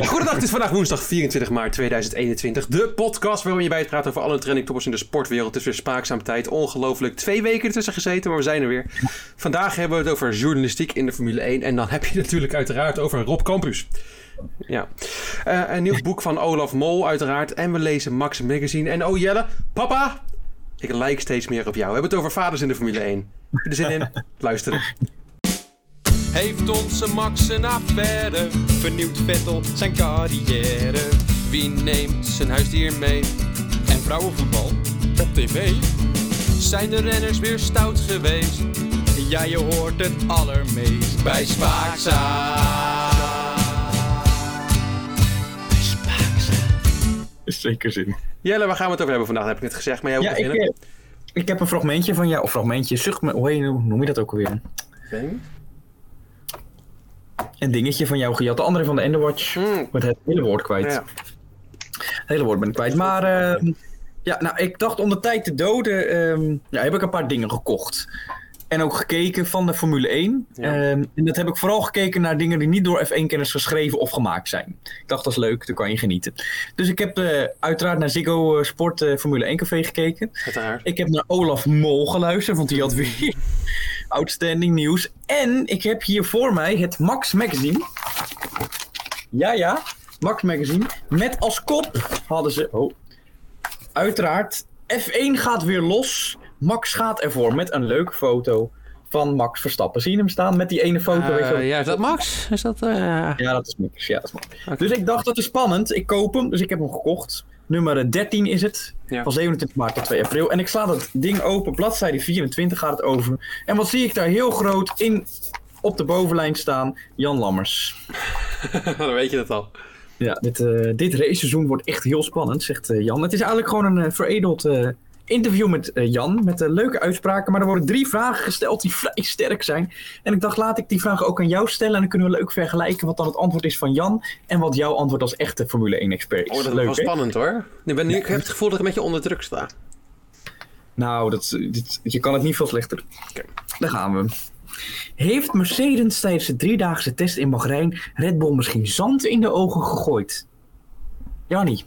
Goedendag, het is vandaag woensdag 24 maart 2021. De podcast waarin je bijpraat over alle trending toppers in de sportwereld. Het is weer spaakzaam tijd. Ongelooflijk. Twee weken ertussen gezeten, maar we zijn er weer. Vandaag hebben we het over journalistiek in de Formule 1. En dan heb je natuurlijk uiteraard over Rob Campus. Ja. Uh, een nieuw boek van Olaf Mol, uiteraard. En we lezen Max Magazine. En oh Jelle, papa, ik lijk steeds meer op jou. We hebben het over vaders in de Formule 1. Heb je er zin in? Luisteren. Heeft onze Max een affaire? Vernieuwt Vettel zijn carrière? Wie neemt zijn huisdier mee? En vrouwenvoetbal op tv? Zijn de renners weer stout geweest? Ja, je hoort het allermeest bij Spaakza. Zeker zin. Jelle, waar gaan we het over hebben vandaag? Heb ik net gezegd, maar jij ja, ik, eh, ik heb een fragmentje van jou, of fragmentje, zucht, hoe noem je dat ook alweer? Ben? Een dingetje van jou gejat. De andere van de Enderwatch. Mm. Met het hele woord kwijt. Ja. Het hele woord ben ik kwijt. Maar uh, ja, nou, ik dacht om de tijd te doden, uh, ja, heb ik een paar dingen gekocht. En ook gekeken van de Formule 1. Ja. Ehm, en dat heb ik vooral gekeken naar dingen die niet door F1-kenners geschreven of gemaakt zijn. Ik dacht, dat is leuk, dan kan je genieten. Dus ik heb uh, uiteraard naar Ziggo eh, Sport uh, Formule 1 Café gekeken. Uiteraard. Ik heb naar Olaf Mol geluisterd, want die had weer outstanding nieuws. En ik heb hier voor mij het Max Magazine. Ja, ja, Max Magazine. Met als kop hadden ze... Oh, uiteraard, F1 gaat weer los Max gaat ervoor met een leuke foto van Max Verstappen. Zie je hem staan met die ene foto? Uh, weet je ja, is dat Max? Is dat, uh... Ja, dat is Max. Ja, dat is Max. Dus ik dacht, dat is spannend. Ik koop hem, dus ik heb hem gekocht. Nummer 13 is het. Ja. Van 27 maart tot 2 april. En ik sla dat ding open. Bladzijde 24 gaat het over. En wat zie ik daar heel groot in op de bovenlijn staan? Jan Lammers. Dan weet je dat al. Ja, dit, uh, dit raceseizoen wordt echt heel spannend, zegt Jan. Het is eigenlijk gewoon een veredeld interview met uh, Jan, met uh, leuke uitspraken. Maar er worden drie vragen gesteld die vrij sterk zijn. En ik dacht, laat ik die vragen ook aan jou stellen. En dan kunnen we leuk vergelijken wat dan het antwoord is van Jan. En wat jouw antwoord als echte Formule 1-expert is. Oh, dat is wel spannend hoor. Nu ben, nu, ik heb het gevoel dat ik een beetje onder druk sta. Nou, dat, dit, je kan het niet veel slechter. Okay. Daar gaan we. Heeft Mercedes tijdens de driedaagse test in Bahrein Red Bull misschien zand in de ogen gegooid? Jannie?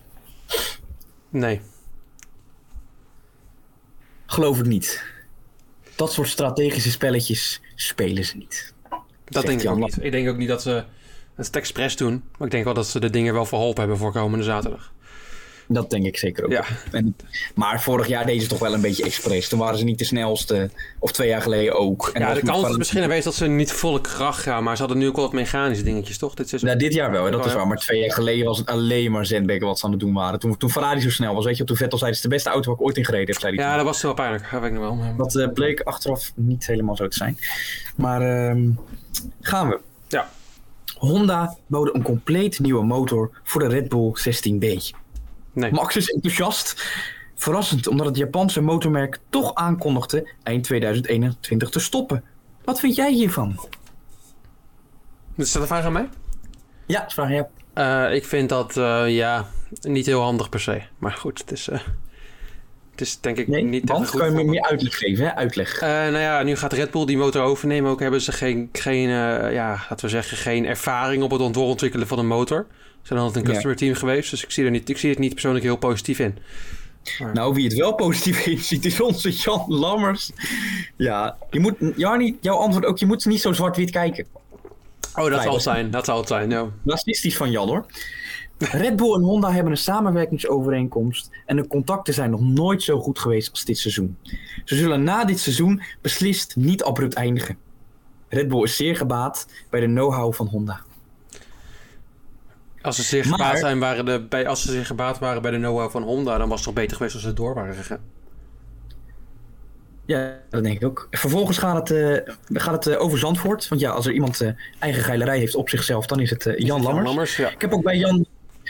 Nee. Geloof ik niet. Dat soort strategische spelletjes spelen ze niet. Dat denk ik ook niet. Ik denk ook niet dat ze het expres doen. Maar ik denk wel dat ze de dingen wel verholpen hebben voor komende zaterdag. Dat denk ik zeker ook. Ja. En, maar vorig jaar deden ze toch wel een beetje expres. Toen waren ze niet de snelste. Of twee jaar geleden ook. En ja, de kans is misschien geweest dat ze niet volle kracht gaan. Maar ze hadden nu ook wel wat mechanische dingetjes, toch? Dit, seizoen? Ja, dit jaar wel, dat is waar. Maar twee jaar geleden was het alleen maar Zendbeker wat ze aan het doen waren. Toen, toen Ferrari zo snel was, weet je. Toen Vettel zei, het is de beste auto waar ik ooit in gereden heb. Zei ja, dat was wel pijnlijk. Dat weet ik nog wel. Dat uh, bleek achteraf niet helemaal zo te zijn. Maar uh, gaan we. Ja. Honda bouwde een compleet nieuwe motor voor de Red Bull 16B. Nee. Max is enthousiast. Verrassend, omdat het Japanse motormerk toch aankondigde eind 2021 te stoppen. Wat vind jij hiervan? Is dat een vraag aan mij? Ja, dat vraag je. Uh, ik vind dat uh, ja, niet heel handig per se. Maar goed, het is, uh, het is denk ik nee, niet want, goed. kan je me meer uitleg geven, hè? Uitleg. nou ja, nu gaat Red Bull die motor overnemen. Ook hebben ze geen, geen ja, laten we zeggen, geen ervaring op het doorontwikkelen van een motor zijn altijd een customer team geweest. Dus ik zie, er niet, ik zie het niet persoonlijk heel positief in. Nou, wie het wel positief in ziet, is onze Jan Lammers. Ja, je moet, Jarni, jouw antwoord ook, je moet niet zo zwart-wit kijken. Oh, dat zal het zijn. Dat zal het zijn, ja. Racistisch van Jan, hoor. Red Bull en Honda hebben een samenwerkingsovereenkomst en de contacten zijn nog nooit zo goed geweest als dit seizoen. Ze zullen na dit seizoen beslist niet abrupt eindigen. Red Bull is zeer gebaat bij de know-how van Honda. Als ze zich gebaat zijn, waren de, bij, als ze zich gebaat waren bij de know-how van Honda, dan was het toch beter geweest als ze door waren gegaan. Ja, dat denk ik ook. Vervolgens gaat het, uh, gaat het uh, over Zandvoort. Want ja, als er iemand uh, eigen geilerij heeft op zichzelf, dan is het Jan Lammers. Lammers ja. Ik heb ook bij Jan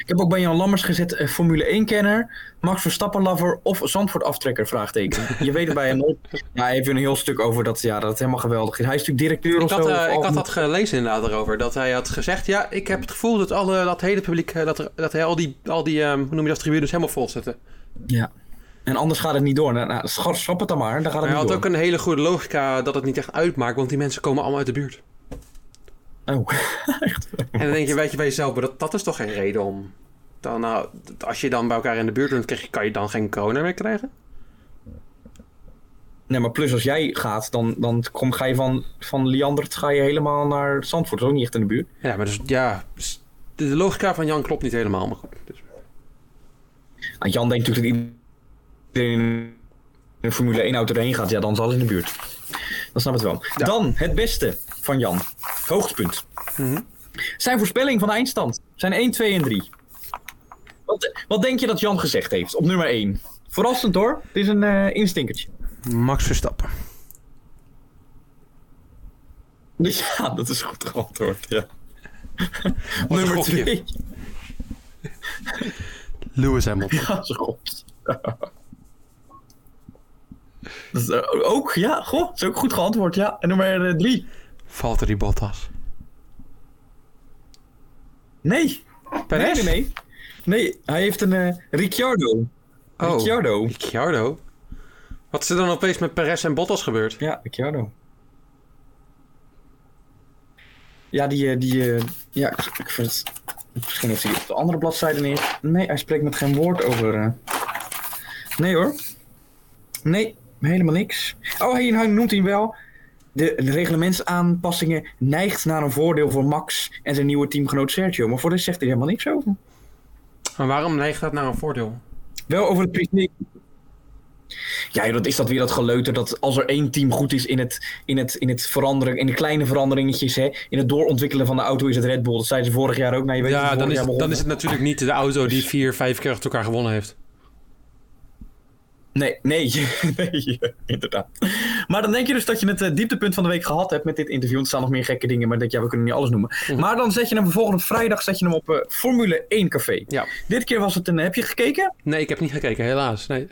ik heb ook bij Jan Lammers gezet uh, Formule 1-kenner, Max Verstappen-lover of Zandvoort-aftrekker, vraagteken. Je weet het bij hem nooit. Ja, hij heeft een heel stuk over dat, ja, dat het helemaal geweldig is. Hij is natuurlijk directeur ik of had, zo. Ik had dat gelezen inderdaad erover. Dat hij had gezegd, ja, ik heb het gevoel dat alle, dat hele publiek, eh, dat, er, dat hij al die, al die um, hoe noem je dat, tribunes helemaal vol zetten. Ja. En anders gaat het niet door. Nou, nou schrap het dan maar, dan gaat het hij niet had ook een hele goede logica dat het niet echt uitmaakt, want die mensen komen allemaal uit de buurt. Oh, echt? En dan denk je, weet je bij jezelf, maar dat, dat is toch geen reden om... Dan, nou, als je dan bij elkaar in de buurt bent, kan je dan geen corona meer krijgen? Nee, maar plus als jij gaat, dan, dan kom, ga je van, van Liandert ga je helemaal naar Zandvoort. Dat is ook niet echt in de buurt. Ja, maar dus, ja, dus de, logica van Jan klopt niet helemaal, maar goed. Dus, Jan denkt natuurlijk dat iedereen in een Formule 1 auto erheen gaat. Ja, dan zal hij in de buurt. Dan snap het wel. Ja. Dan het beste van Jan. Hoogtepunt. Mhm. Zijn voorspelling van de eindstand zijn 1, 2 en 3. Wat, wat denk je dat Jan gezegd heeft op nummer 1? Verrassend hoor. Het is een eh instinkertje. Max Verstappen. Ja, dat is goed geantwoord. Ja. Nummer gokje. 2. Lewis Hamilton. Ja, zo god. Dat is, eh, ook, ja, goh, dat is ook goed geantwoord, ja. En nummer 3. Valtteri Bottas. Nee. Perez? Nee, nee, nee. Nee, hij heeft een eh, Ricciardo. Oh, Ricciardo. Ricciardo. Wat is er dan opeens met Perez en Bottas gebeurd? Ja, Ricciardo. Ja, die, eh, die, eh, ja, ik, ik vind het, misschien heeft hij op de andere bladzijde neer. Nee, hij spreekt met geen woord over, nee hoor. Nee, helemaal niks. Oh, hij, hij noemt hij wel. De, de reglementsaanpassingen neigt naar een voordeel voor Max en zijn nieuwe teamgenoot Sergio. Maar voor de rest zegt hij helemaal niks over. Maar waarom neigt dat naar een voordeel? Wel over het privé. Ja, dat is dat weer dat geleuter dat als er één team goed is in het, in het, in het veranderen, in de kleine veranderingetjes, hè, in het doorontwikkelen van de auto is het Red Bull. Dat zeiden ze vorig jaar ook. Nou, je weet Ja, dan is, dan is het natuurlijk niet de auto die vier, vijf keer achter elkaar gewonnen heeft. Nee, nee, nee, inderdaad. Maar dan denk je dus dat je het eh, dieptepunt van de week gehad hebt met dit interview. Er staan nog meer gekke dingen, maar denk je, ja, we kunnen niet alles noemen. Mhm. Maar dan zet je hem vervolgens op vrijdag zet je hem op eh, Formule 1 Café. Ja. Dit keer was het een, heb je gekeken? Nee, ik heb niet gekeken, helaas. Nee.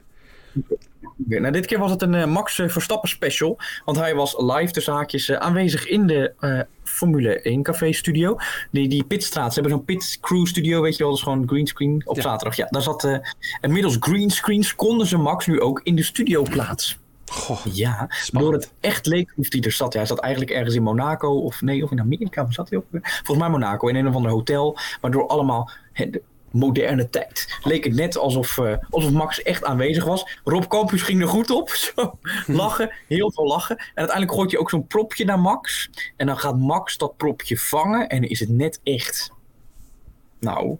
Nou, dit keer was het een eh, Max eh, Verstappen special. Want hij was live tussen haakjes eh, aanwezig in de eh, Formule 1 café studio. Die, die pitstraat, ze hebben zo'n pit crew studio, weet je wel. Dat is gewoon greenscreen op Ja. zaterdag. Ja, daar zat uh, inmiddels greenscreens konden ze Max nu ook in de studio plaatsen. Goh, Ja, Spannend. door het echt leek of hij er zat. Ja, hij zat eigenlijk ergens in Monaco of nee, of in Amerika. Waar zat hij ook weer? Volgens mij Monaco, in een of ander hotel. Waardoor allemaal de moderne tijd. Leek het net alsof, eh, alsof Max echt aanwezig was. Rob Campus ging er goed op. Zo, lachen, heel veel lachen. En uiteindelijk gooit hij ook zo'n propje naar Max. En dan gaat Max dat propje vangen. En is het net echt. Nou,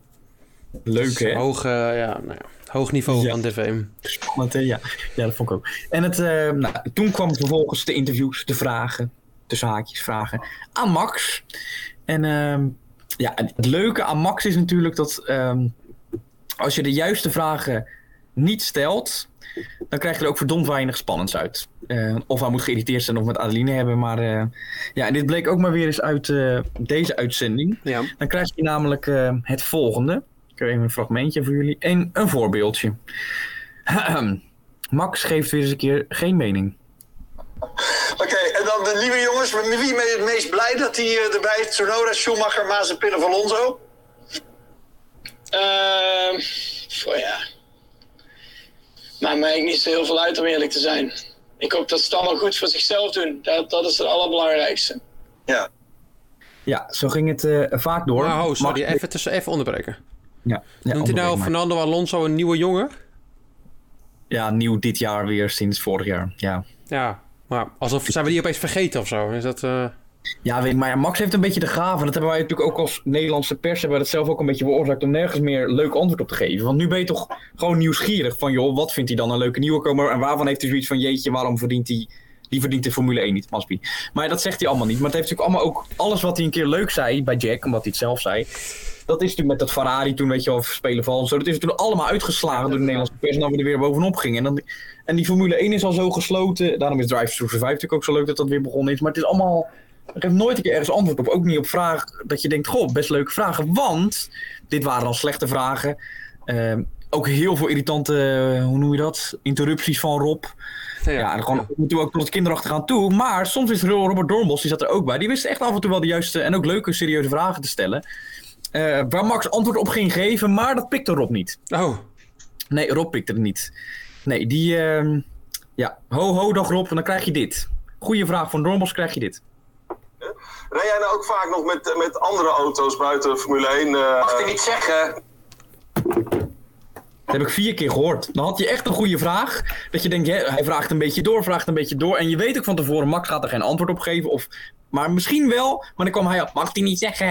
leuk hè? hoog, eh, ja, nou ja, hoog niveau Ja. van tv. Spannend, hè? Ja. ja, dat vond ik ook. En het, eh, nou, toen kwam vervolgens de interviews, de vragen, tussen haakjes vragen, aan Max. En ehm, ja, het leuke aan Max is natuurlijk dat ehm, als je de juiste vragen niet stelt, dan krijg je er ook verdomd weinig spannends uit. Eh, of hij moet geïrriteerd zijn of met Adeline hebben. Maar eh, ja, en dit bleek ook maar weer eens uit eh, deze uitzending. Ja. Dan krijg je namelijk het volgende. Ik heb even een fragmentje voor jullie. En een voorbeeldje. Max geeft weer eens een keer geen mening. Oké, en dan de nieuwe jongens. Met wie ben je het meest blij dat hij eh, erbij is? Tsunoda, Schumacher, Mazepin of Alonso? Ehm, voor ja. Maakt mij niet zo heel veel uit om eerlijk te zijn. Ik hoop dat ze het allemaal goed voor zichzelf doen. Dat, dat is het allerbelangrijkste. Ja. Ja, zo ging het eh, vaak door. Nou, oh, sorry, even, tussen, even onderbreken. Ja, ja, Noemt hij nou maar. Fernando Alonso een nieuwe jongen? Ja, nieuw dit jaar weer sinds vorig jaar. Ja, Ja, maar alsof zijn we die opeens vergeten of zo? Is dat, eh, ja weet, maar Max heeft een beetje de gave. Dat hebben wij natuurlijk ook als Nederlandse pers hebben we dat zelf ook een beetje veroorzaakt om nergens meer leuk antwoord op te geven. Want nu ben je toch gewoon nieuwsgierig van, joh, wat vindt hij dan een leuke nieuwkomer? En waarvan heeft hij zoiets van, jeetje, waarom verdient hij... Die verdient de Formule 1 niet, Maspi. Maar dat zegt hij allemaal niet. Maar het heeft natuurlijk allemaal ook... Alles wat hij een keer leuk zei bij Jack, omdat hij het zelf zei... Dat is natuurlijk met dat Ferrari toen, weet je wel, spelen van zo. Dat is toen allemaal uitgeslagen door de Nederlandse pers. En dan we er weer bovenop gingen. En, dan, en die Formule 1 is al zo gesloten. Daarom is Drive to Survive natuurlijk ook zo leuk dat dat weer begonnen is. Maar het is allemaal... Er heeft nooit een keer ergens antwoord op. Ook niet op vragen dat je denkt, goh, best leuke vragen. Want dit waren al slechte vragen. Ehm, ook heel veel irritante, eh, hoe noem je dat? Interrupties van Rob. ja, Ja, en gewoon we ook tot het kinderachtig aan toe. Maar soms is Robert Doornbos, die zat er ook bij. Die wist echt af en toe wel de juiste en ook leuke, serieuze vragen te stellen. Eh, waar Max antwoord op ging geven, maar dat pikte Rob niet. Oh, Nee, Rob pikte het niet. Nee, die... ehm, ja, ho ho dag Rob, en dan krijg je dit. Goeie vraag van Doornbos, krijg je dit. Rij jij nou ook vaak nog met, met andere auto's buiten Formule 1? Uh, Mag ik niet zeggen. Dat heb ik vier keer gehoord. Dan had je echt een goede vraag. Dat je denkt, hij vraagt een beetje door, vraagt een beetje door. En je weet ook van tevoren, Max gaat er geen antwoord op geven. Of, maar misschien wel. Maar dan kwam hij op, mag hij niet zeggen.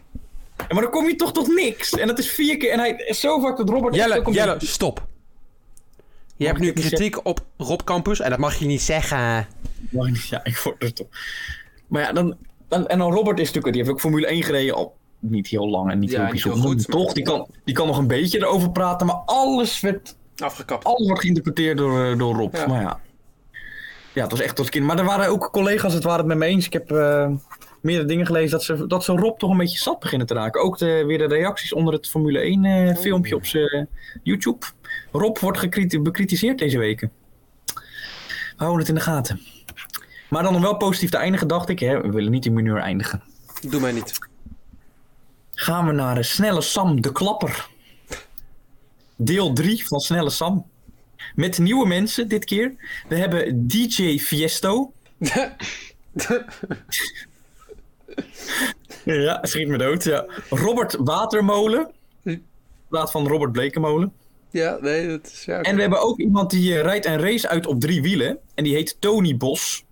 maar dan kom je toch tot niks. En dat is vier keer. En hij is zo vaak dat Robert... Jelle, Jelle, stop. Je hebt nu kritiek op Rob Campus en dat mag je niet zeggen. Mag ik niet- Ja, ik word er toch. Maar ja, dan, dan, en dan Robert is natuurlijk, die heeft ook Formule 1 gereden al niet heel lang en niet Ja, heel niet heel bijzonder. goed, Toch, die kan, die kan nog een beetje erover praten, maar alles werd Afgekapt. alles wordt geïnterpreteerd door, eh, door Rob. Ja. Maar ja. Ja, het was echt tot kind. Maar er waren ook collega's, het waren het met me eens. Ik heb eh, meerdere dingen gelezen dat ze, dat ze Rob toch een beetje zat beginnen te raken. Ook de, weer de reacties onder het Formule 1 eh, filmpje op zijn YouTube. Rob wordt bekritiseerd deze weken. We houden het in de gaten. Maar dan om wel positief te eindigen, dacht ik. Hè, we willen niet in mineur eindigen. Doe mij niet. Gaan we naar de Snelle Sam de Klapper. Deel 3 van Snelle Sam. Met nieuwe mensen dit keer. We hebben DJ Fiesto. ja, schiet me dood. Ja. Robert Watermolen. In plaats van Robert Blekemolen. Ja, nee, dat is... Ja, En we hebben ook iemand die eh, rijdt een race uit op drie wielen. En die heet Tony Bos.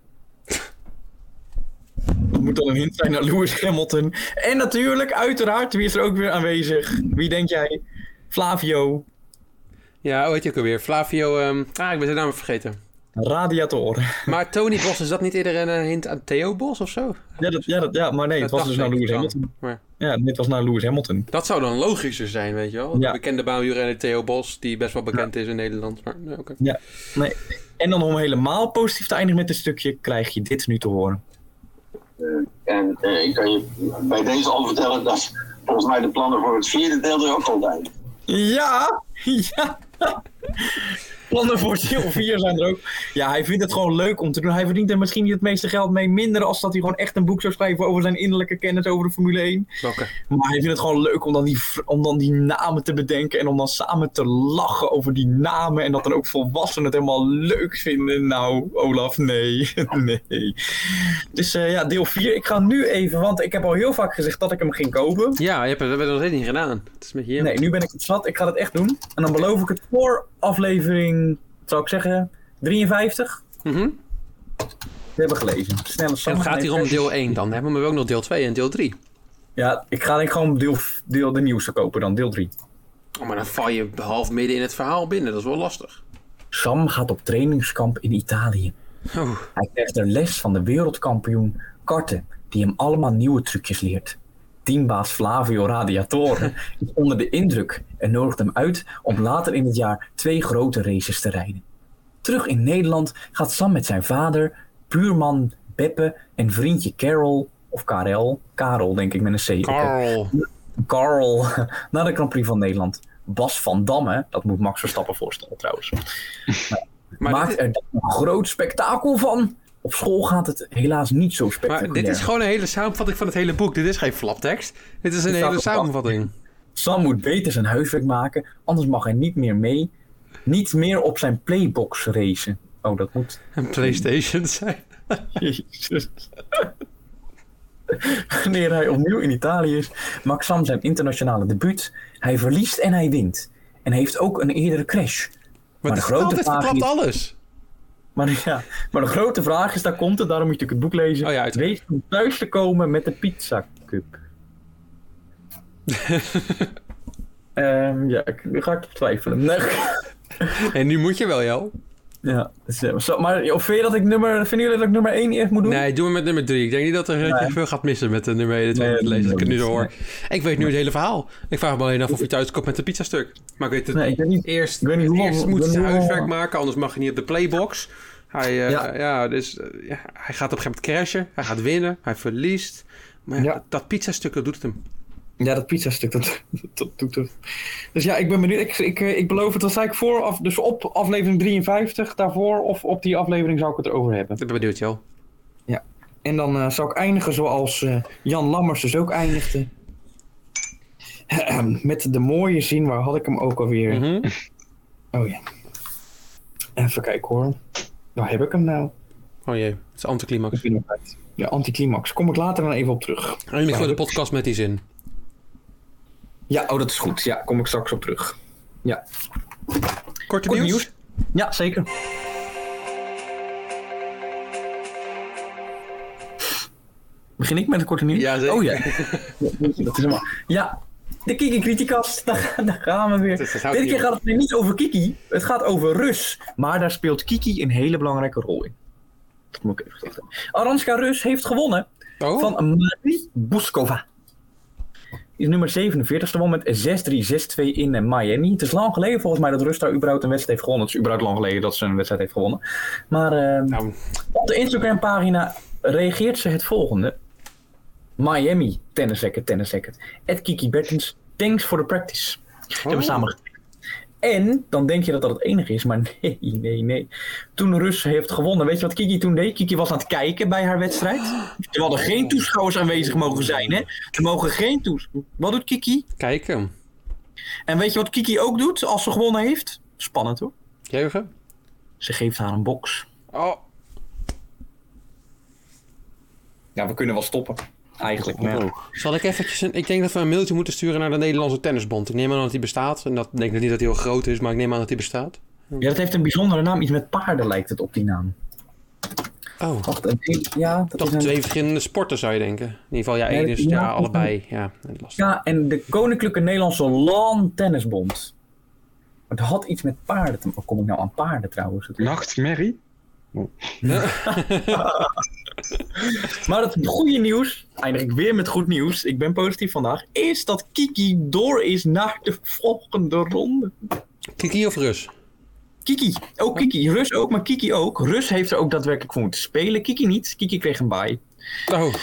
Dat moet dan een hint zijn naar Lewis Hamilton. En natuurlijk, uiteraard, wie is er ook weer aanwezig? Wie denk jij? Flavio ja, hoe heet je ook alweer? Flavio... ehm, Ah, ik ben zijn naam vergeten. Radiator. Maar Tony Bos, is dat niet eerder een eh, hint aan Theo Bos of zo? Ja, dat, ja, dat, ja maar nee, het was dus naar Lewis. Hamilton. Maar Ja, dit was naar Lewis Hamilton. dat zou dan logischer zijn, weet je wel? De Ja. bekende baanwielrenner Theo Bos, die best wel bekend is in Nederland. Maar, nee, oké. Ja, nee. En dan om helemaal positief te eindigen met dit stukje, krijg je dit nu te horen. En eh, ik kan je bij deze al vertellen dat volgens mij de plannen voor het vierde deel er ook al zijn. Ja, ja. Plannen voor deel 4 zijn er ook. Ja, hij vindt het gewoon leuk om te doen. Hij verdient er misschien niet het meeste geld mee. Minder als dat hij gewoon echt een boek zou schrijven over zijn innerlijke kennis over de Formule 1. Welke? Maar hij vindt het gewoon leuk om dan, die, om dan die namen te bedenken. En om dan samen te lachen over die namen. En dat dan ook volwassenen het helemaal leuk vinden. Nou, Olaf, nee. nee. Dus eh, ja, deel 4. Ik ga nu even, want ik heb al heel vaak gezegd dat ik hem ging kopen. Ja, je hebt het, dat hebben we nog steeds niet gedaan. Het is met je. Nee, nu ben ik het zat. Ik ga het echt doen. En dan beloof ik het voor aflevering, zou ik zeggen, 53. Mhm. We hebben gelezen. Snelle En het gaat hier om deel 1 dan. Dan hebben we ook nog deel 2 en deel 3. Ja, ik ga denk ik gewoon deel, deel de nieuwste kopen dan, deel 3. Oh, maar dan val je half midden in het verhaal binnen. Dat is wel lastig. Sam gaat op trainingskamp in Italië. Oh. Hij krijgt er les van de wereldkampioen karten, die hem allemaal nieuwe trucjes leert. Teambaas Flavio Radiatore is onder de indruk en nodigt hem uit om later in het jaar twee grote races te rijden. Terug in Nederland gaat Sam met zijn vader, buurman Beppe en vriendje Carol, of Karel, Karel denk ik met een C. Carl. Carl naar de Grand Prix van Nederland. Bas van Damme, dat moet Max Verstappen voorstellen trouwens. Maar Maakt er een groot spektakel van. Op school gaat het helaas niet zo maar spectaculair. dit is gewoon een hele samenvatting van het hele boek. Dit is geen flaptekst. Dit is een Dit hele samenvatting. Sam moet beter zijn huiswerk maken, anders mag hij niet meer mee. Niet meer op zijn playbox racen. Oh, dat moet. Een Playstation zijn. Jezus. Wanneer hij opnieuw in Italië is, maakt Sam zijn internationale debuut. Hij verliest en hij wint. En heeft ook een eerdere crash. Maar de grote verklapt is- alles. Maar, ja, maar de grote vraag is, daar komt het, daarom moet je natuurlijk het boek lezen. Oh ja. Weet om thuis te komen met de pizza cup. Ehm ja, ik, ga ik twijfelen. Nee. En nu moet je wel, joh. Ja, dus, eh, maar of vind je dat ik nummer, vinden jullie dat ik nummer 1 eerst moet doen? Nee, doe maar met nummer 3. Ik denk niet dat er nee. veel gaat missen met de nummer 1 en 2 Nee, lezen. Ik het nu hoor. Ik weet nu het hele verhaal. Ik vraag me alleen af of hij thuis komt met een pizzastuk. Maar ik weet het Nee, ik niet. Eerst, Ik weet niet hoe- eerst moet zijn hoe- huiswerk maken, anders mag hij niet op de playbox. Hij, eh, Ja. ja. dus, eh, ja, hij gaat op een gegeven moment crashen. Hij gaat winnen. Hij verliest. Maar Ja. dat, dat pizzastuk, dat doet het hem. Ja, dat pizzastuk, dat, dat doet het. Dus ja, ik ben benieuwd. Ik, ik, eh, ik beloof het, dat zei ik voor, af, dus op aflevering 53 daarvoor, of op die aflevering zou ik het erover hebben. Ik ben benieuwd, joh. En dan eh, zou ik eindigen zoals eh, Jan Lammers dus ook eindigde. Met de mooie zin, waar had ik hem ook alweer? Mhm. Oh ja. Even kijken hoor. Waar heb ik hem nou? Oh jee, het is anticlimax. Ja, anticlimax. Kom ik later dan even op terug. En ik gooi de podcast met die zin. Ja, oh, dat is goed. Ja, kom ik straks op terug. Ja. Korte Kort nieuws? nieuws. Ja, zeker. Begin ik met een korte nieuws? Ja, zeker. Oh ja. dat is helemaal... Ja, de Kiki Criticast. Daar, daar gaan we weer. Dit keer gaat het niet over Kiki. Het gaat over Rus. Maar daar speelt Kiki een hele belangrijke rol in. Dat moet ik even hebben. Aranska Rus heeft gewonnen Oh, van Marie Buskova. Is nummer 47 won met 6-3, 6-2 in eh, Miami. Het is lang geleden volgens mij dat Rus daar überhaupt een wedstrijd heeft gewonnen. Het is überhaupt lang geleden dat ze een wedstrijd heeft gewonnen. Maar eh, nou, op de Instagram pagina reageert ze het volgende. Miami, tennis racket, tennis racket. At Kiki Bertens, thanks for the practice. Ze hebben Oh. samen getraind. En dan denk je dat dat het enige is, maar nee, nee, nee. Toen Rus heeft gewonnen, weet je wat Kiki toen deed? Kiki was aan het kijken bij haar wedstrijd. Er hadden geen toeschouwers aanwezig mogen zijn, hè? Er mogen geen toeschouwers. Wat doet Kiki? kijken. En weet je wat Kiki ook doet als ze gewonnen heeft? Spannend hoor. Jeugen? Ze geeft haar een box. Oh, Ja, we kunnen wel stoppen. Eigenlijk. ja. zal ik eventjes... Een, ik denk dat we een mailtje moeten sturen naar de Nederlandse Tennisbond. Ik neem aan dat die bestaat. En dat denk ik niet dat die heel groot is, maar ik neem aan dat die bestaat. Ja, dat heeft een bijzondere naam. Iets met paarden lijkt het op die naam. Oh, Wacht, een heel- ja, dat toch is een... twee verschillende sporten zou je denken. In ieder geval, ja, één is ja, allebei. Ja, lastig. Ja, en de Koninklijke Nederlandse Lawn Tennisbond. Het had iets met paarden te Hoe kom ik nou aan paarden trouwens? Nachtmerrie? Maar het goede nieuws, eindig ik weer met goed nieuws, ik ben positief vandaag, is dat Kiki door is naar de volgende ronde. Kiki of Rus? Kiki, ook Kiki, Rus ook, maar Kiki ook. Rus heeft er ook daadwerkelijk voor moeten spelen, Kiki niet. Kiki kreeg een bye. Oh,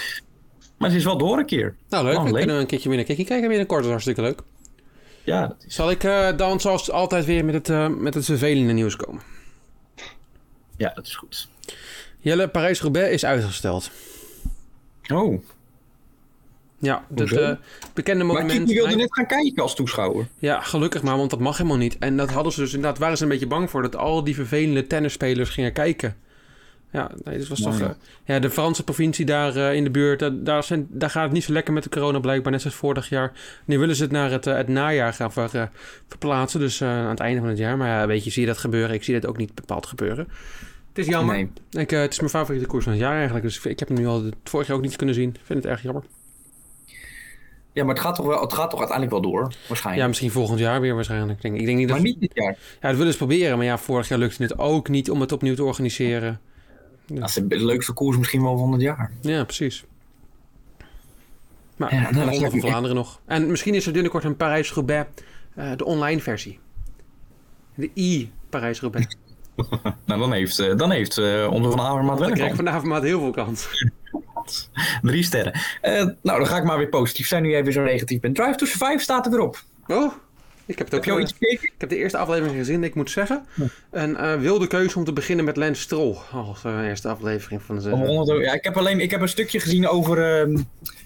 Maar ze is wel door een keer. nou leuk. Oh, Dan leuk. kunnen we een keertje weer naar Kiki kijken binnenkort. Dat is hartstikke leuk. Ja, dat is, Zal ik eh, dan zoals altijd weer met het, eh, met het vervelende nieuws komen? ja, dat is goed. Jelle, Parijs-Roubaix is uitgesteld. Oh, Ja, Hoezo? eh, bekende maar monument... Kiki wilde net gaan kijken als toeschouwer. Ja, gelukkig maar, want dat mag helemaal niet. En dat hadden ze dus inderdaad, waren ze een beetje bang voor, dat al die vervelende tennisspelers gingen kijken. Ja, nee, dat was Nou toch... ja. eh, ja, de Franse provincie daar eh, in de buurt, daar, zijn, daar gaat het niet zo lekker met de corona blijkbaar, net zoals vorig jaar. Nu willen ze het naar het, het najaar gaan ver, verplaatsen, dus aan het einde van het jaar. Maar ja, weet je, zie je dat gebeuren? Ik zie dat ook niet bepaald gebeuren. Het is jammer. Nee. Ik, eh, het is mijn favoriete koers van het jaar eigenlijk, dus ik heb hem nu al het vorig jaar ook niet kunnen zien. Ik vind het erg jammer. Ja, maar het gaat toch, wel, het gaat toch uiteindelijk wel door, Ja, waarschijnlijk. misschien volgend jaar weer waarschijnlijk. Ik denk, ik denk niet dat... maar niet dit jaar. Ja, dat willen ze proberen. Maar ja, vorig jaar lukte het ook niet om het opnieuw te organiseren. Dat is de leukste koers misschien wel van het jaar. Ja, precies. Maar Ja, ja, nou, Ronde lijkt van Vlaanderen nog. En misschien is er binnenkort een Parijs-Roubaix, eh, de online versie. De i-Parijs-Roubaix. Nou, dan heeft, eh, dan heeft eh, onze Van Avermaat wel een kans. vanavond maar heel veel kans. Drie sterren. Eh, nou, dan ga ik maar weer positief zijn nu jij weer zo negatief bent. Drive to Survive staat er weer op. Oh, ik heb het ook Heb je al eh, iets gekeken? Ik heb de eerste aflevering gezien. Ik moet zeggen, een eh, wilde keuze om te beginnen met Lance Stroll. Als eh, eerste aflevering van de Om seizoen. 100 euro. Ja, ik heb alleen ik heb een stukje gezien over ehm,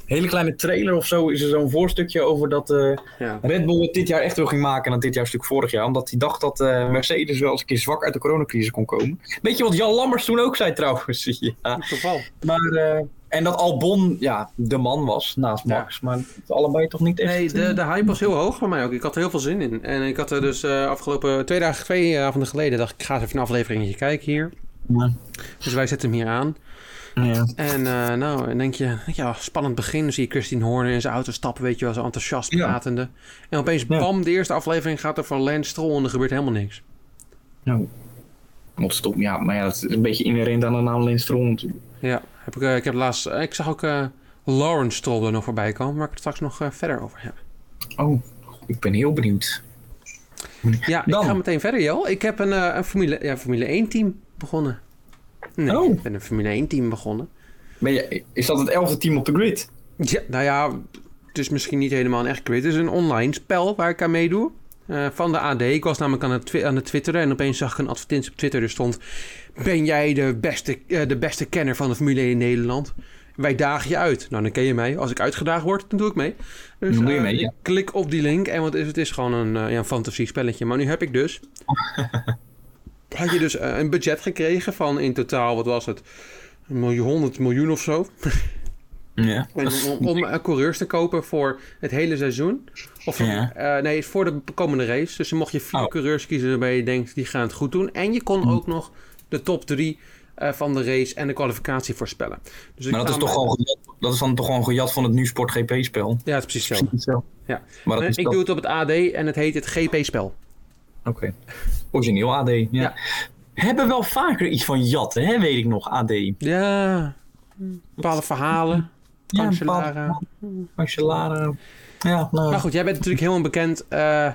een hele kleine trailer of zo. Is er zo'n voorstukje over dat eh, Ja. Red Bull het dit jaar echt wil ging maken dan dit jaar stuk vorig jaar. Omdat hij dacht dat eh, Mercedes wel eens een keer zwak uit de coronacrisis kon komen. Weet je wat Jan Lammers toen ook zei trouwens? ja. Toeval. Maar, eh, en dat Albon ja, de man was naast Max. Maar het allebei toch niet echt. Nee, de, eh, de hype was heel hoog voor mij ook. Ik had er heel veel zin in. En ik had er dus eh, afgelopen twee dagen, twee avonden geleden, dacht ik, ik ga eens even een afleveringetje kijken hier. Ja. Dus wij zetten hem hier aan. Ja. En eh, nou, dan denk je, ja, spannend begin. Dan zie je Christine Horner in zijn auto stappen, weet je wel, zo enthousiast Ja. pratende. En opeens, Ja. bam, de eerste aflevering gaat er van Lance Stroll en er gebeurt helemaal niks. Nou. Ja, maar ja, dat is een beetje inherent aan de naam Lens Stroll natuurlijk. Ja, heb ik, eh, ik heb laatst, eh, ik zag ook eh, Lawrence Stroll er nog voorbij komen, waar ik het straks nog verder over heb. Oh, ik ben heel benieuwd. Ja, Dan. ik ga meteen verder, joh. Ik heb een, een Formule, ja, Formule 1 team begonnen. Nee, Oh. ik ben een Formule 1 team begonnen. Ben je, is dat het elfde team op de grid? Ja, nou ja, het is misschien niet helemaal een echt quiz. Het is een online spel waar ik aan meedoe. van de AD. Ik was namelijk aan het, aan het twitteren en opeens zag ik een advertentie op Twitter. Er stond, ben jij de beste, eh, de beste kenner van de Formule 1 in Nederland? Wij dagen je uit. Nou, dan ken je mij. Als ik uitgedaagd word, dan doe ik mee. Dus, doe je eh, mee, ja. klik op die link en wat is, het is gewoon een, eh, ja, een fantasie spelletje. Maar nu heb ik dus had je dus een budget gekregen van in totaal, wat was het? Een miljoen, 100 miljoen of zo. Ja. En om, om coureurs te kopen voor het hele seizoen. Of Ja. nee, voor de komende race. Dus dan mocht je vier Oh. coureurs kiezen waarbij je denkt die gaan het goed doen. En je kon ook nog top drie eh, van de race en de kwalificatie voorspellen. Dus Maar dat is, toch gewoon gejat, dat is dan toch gewoon gejat van het Nu-Sport GP-spel? Ja, het is precies hetzelfde. Ja. Maar is ik doe het op het AD en het heet het GP-spel. Oké. Origineel AD, ja. Ja. Hebben wel vaker iets van jatten, hè, weet ik nog, AD. Ja, bepaalde verhalen. Ja, Cancellara. Cancellara. Ja, nou. Maar goed, jij bent natuurlijk helemaal bekend eh,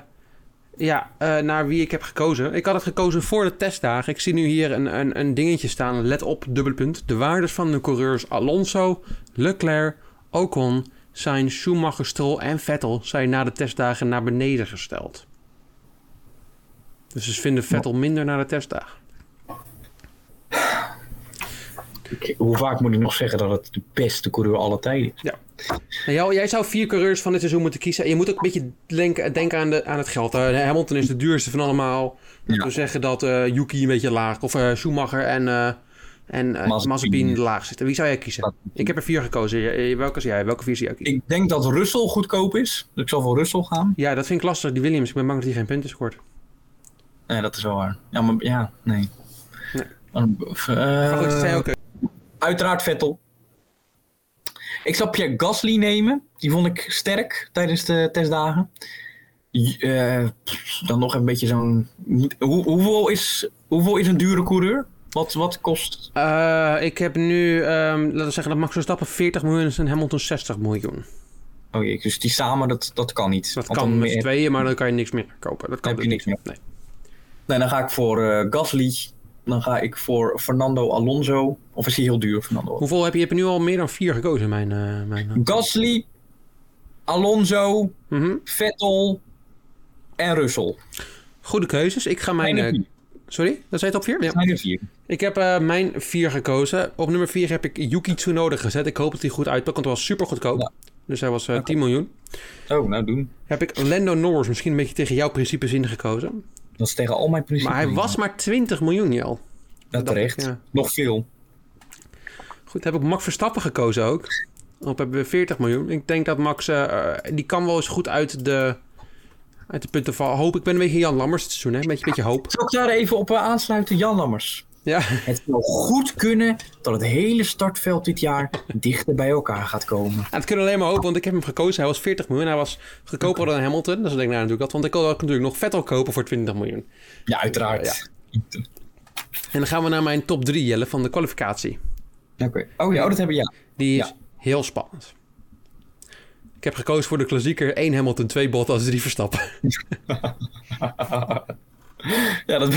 ja, eh, naar wie ik heb gekozen. Ik had het gekozen voor de testdagen. Ik zie nu hier een, een, een dingetje staan. Let op, dubbele punt. De waardes van de coureurs Alonso, Leclerc, Ocon, Sainz, Schumacher, Stroll en Vettel zijn na de testdagen naar beneden gesteld. Dus ze vinden Vettel minder na de testdagen. Ik- hoe vaak moet ik nog zeggen dat het de beste coureur aller tijden is? Nou, jij zou vier coureurs van dit seizoen moeten kiezen. En je moet ook een beetje denken, denken aan, de, aan het geld. Hamilton is de duurste van allemaal. Ja. We zeggen dat eh Yuki een beetje laag. Of eh, Schumacher en, eh en Mazepin. Laag zitten. Wie zou jij kiezen? Ik heb er vier gekozen. Welke zie jij? Welke vier zie jij kiezen? Ik denk dat Russell goedkoop is. Dus ik zal voor Russell gaan. Ja, dat vind ik lastig. Die Williams. Ik ben bang dat hij geen punten scoort. Nee, dat is wel waar. Ja, maar ja, nee. Nee. Dan, Maar goed, dat zijn ook... Uiteraard Vettel. Ik zou Pierre Gasly nemen. Die vond ik sterk tijdens de testdagen. Eh, dan nog een beetje zo'n... Hoe, hoeveel, is, hoeveel is een dure coureur? Wat, wat kost... Eh, ik heb nu, ehm, laten we zeggen dat Max Verstappen 40 miljoen is en Hamilton 60 miljoen. Oh jee, dus die samen, dat, dat kan niet. Dat Want kan met meer- tweeën, maar dan kan je niks meer kopen. Dat kan heb je dus niks niet. Nee. Nee, dan ga ik voor eh, Gasly. Dan ga ik voor Fernando Alonso. Of is hij heel duur, Fernando? Hoeveel heb je? Je hebt er nu al meer dan vier gekozen mijn... eh, mijn eh. Gasly, Alonso, Mhm. Vettel en Russell. Goede keuzes. Ik ga mijn... Zijn eh, sorry, dat zei het op vier? Ja. Zijn er vier. Ik heb mijn vier gekozen. Op nummer vier heb ik Yuki Tsunoda gezet. Ik hoop dat hij goed uitpakt, want hij was super goedkoop. Ja. Dus hij was eh 10 miljoen. Oh, nou doen. Heb ik Lando Norris misschien een beetje tegen jouw principes ingekozen. Dat is tegen al mijn principes. Maar hij was maar 20 miljoen, Jel. Dat terecht. Ja. Nog veel. Goed, heb ik Max Verstappen gekozen ook. Op hebben we 40 miljoen. Ik denk dat Max, eh, eh, die kan wel eens goed uit de, uit de punten vallen. Hoop, ik ben een beetje Jan Lammers dit seizoen, hè? Een beetje, beetje hoop. Zal ik daar even op eh, aansluiten? Jan Lammers. Ja, Het zou goed kunnen dat het hele startveld dit jaar dichter bij elkaar gaat komen. En het kunnen alleen maar hopen, want ik heb hem gekozen. Hij was 40 miljoen. Hij was goedkoper dan Hamilton. Dus ik denk nou natuurlijk dat. Want ik ook natuurlijk nog Vettel kopen voor 20 miljoen. Ja, uiteraard. En dan gaan we naar mijn top 3, Jelle, van de kwalificatie. Oké. Oh ja, oh, dat hebben we ja. Die is Ja. heel spannend. Ik heb gekozen voor de klassieker 1 Hamilton, 2 Bottas, 3 Verstappen. Ja, dat,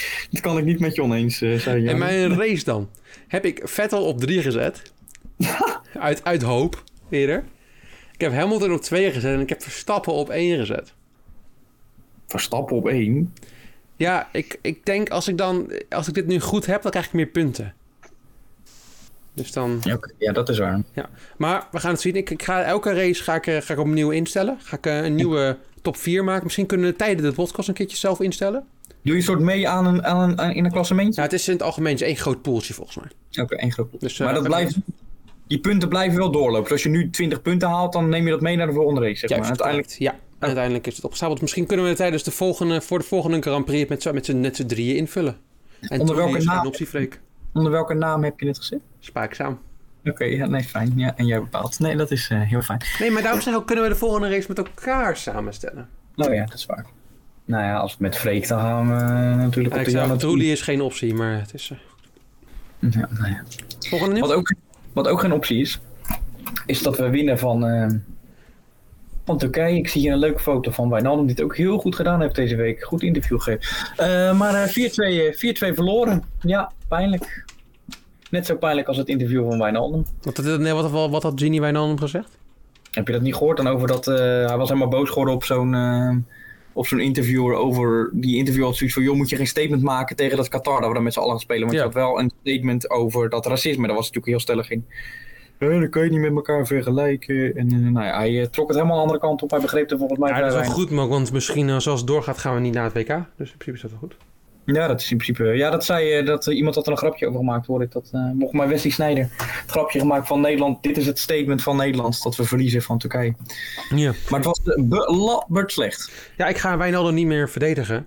dat kan ik niet met je oneens uh, zijn. En mijn race dan. Heb ik Vettel op 3 gezet. uit, uit hoop, eerder. Ik heb Hamilton op 2 gezet en ik heb Verstappen op 1 gezet. Verstappen op één. Ja, ik, ik denk als ik dan, als ik dit nu goed heb, dan krijg ik meer punten. Dus dan, Ja, dat is waar. ja. Maar we gaan het zien. Ik, ik ga, elke race ga ik, eh, ga ik opnieuw instellen. Ga ik eh, een nieuwe top 4 maken. Misschien kunnen we tijdens de podcast een keertje zelf instellen. Doe je een soort mee aan een, aan een, aan- in een klassementje? Ja, het is in het algemeen het is één groot poeltje volgens mij. Oké, één groep. Dus, eh, maar dat blijft, die punten blijven wel doorlopen. Dus als je nu 20 punten haalt, dan neem je dat mee naar de volgende race. Zeg maar. Juist, Uiteindelijk, Ja, en uiteindelijk is het opgestapeld. Misschien kunnen we het tijdens de volgende, voor de volgende Grand Prix met z'n met z'n- drieën invullen. En Onder welke naam? optie, Freek. onder welke naam heb je het gezet? Spaakzaam. Oké, ja, nee, fijn. Ja, en jij bepaalt. Nee, dat is eh, heel fijn. Nee, maar daarom zeg ik ook, kunnen we de volgende race met elkaar samenstellen. Nou ja, dat is waar. Nou ja, als we met Freek dan gaan we eh, natuurlijk Ja, op de Jan Trulli is geen optie, maar het is... eh, Ja, nou ja. volgende nieuws? Wat ook, wat ook geen optie is, is dat we winnen van, eh, van Turkije. Ik zie hier een leuke foto van Wijnaldum, die het ook heel goed gedaan heeft deze week. Goed interview gegeven. Eh, maar eh, 4-2 eh, 4-2 verloren. Ja, pijnlijk. Net zo pijnlijk als het interview van Wijnaldum. Wat, nee, wat, wat, wat had Genie Wijnaldum gezegd? Heb je dat niet gehoord dan over dat... hij was helemaal boos geworden op zo'n... op zo'n interviewer over... Die interview had zoiets van... joh, moet je geen statement maken tegen dat Qatar... dat we dan met z'n allen gaan spelen. Want Ja. je had wel een statement over dat racisme. Daar was natuurlijk heel stellig in. Eh, dat kan je niet met elkaar vergelijken. En eh, nou ja, hij eh, trok het helemaal de andere kant op. Hij begreep er volgens mij Ja, dat is wel goed, maar want misschien eh, zoals het doorgaat gaan we niet naar het WK. Dus in principe is dat wel goed. Ja, dat is in principe. Ja, dat zei eh, dat iemand had er een grapje over gemaakt, hoor ik. Dat uh, mocht maar Wesley Snijder het grapje gemaakt van Nederland. Dit is het statement van Nederland dat we verliezen van Turkije. Ja. Maar het was belabberd slecht. Ja, ik ga Wijnaldum niet meer verdedigen.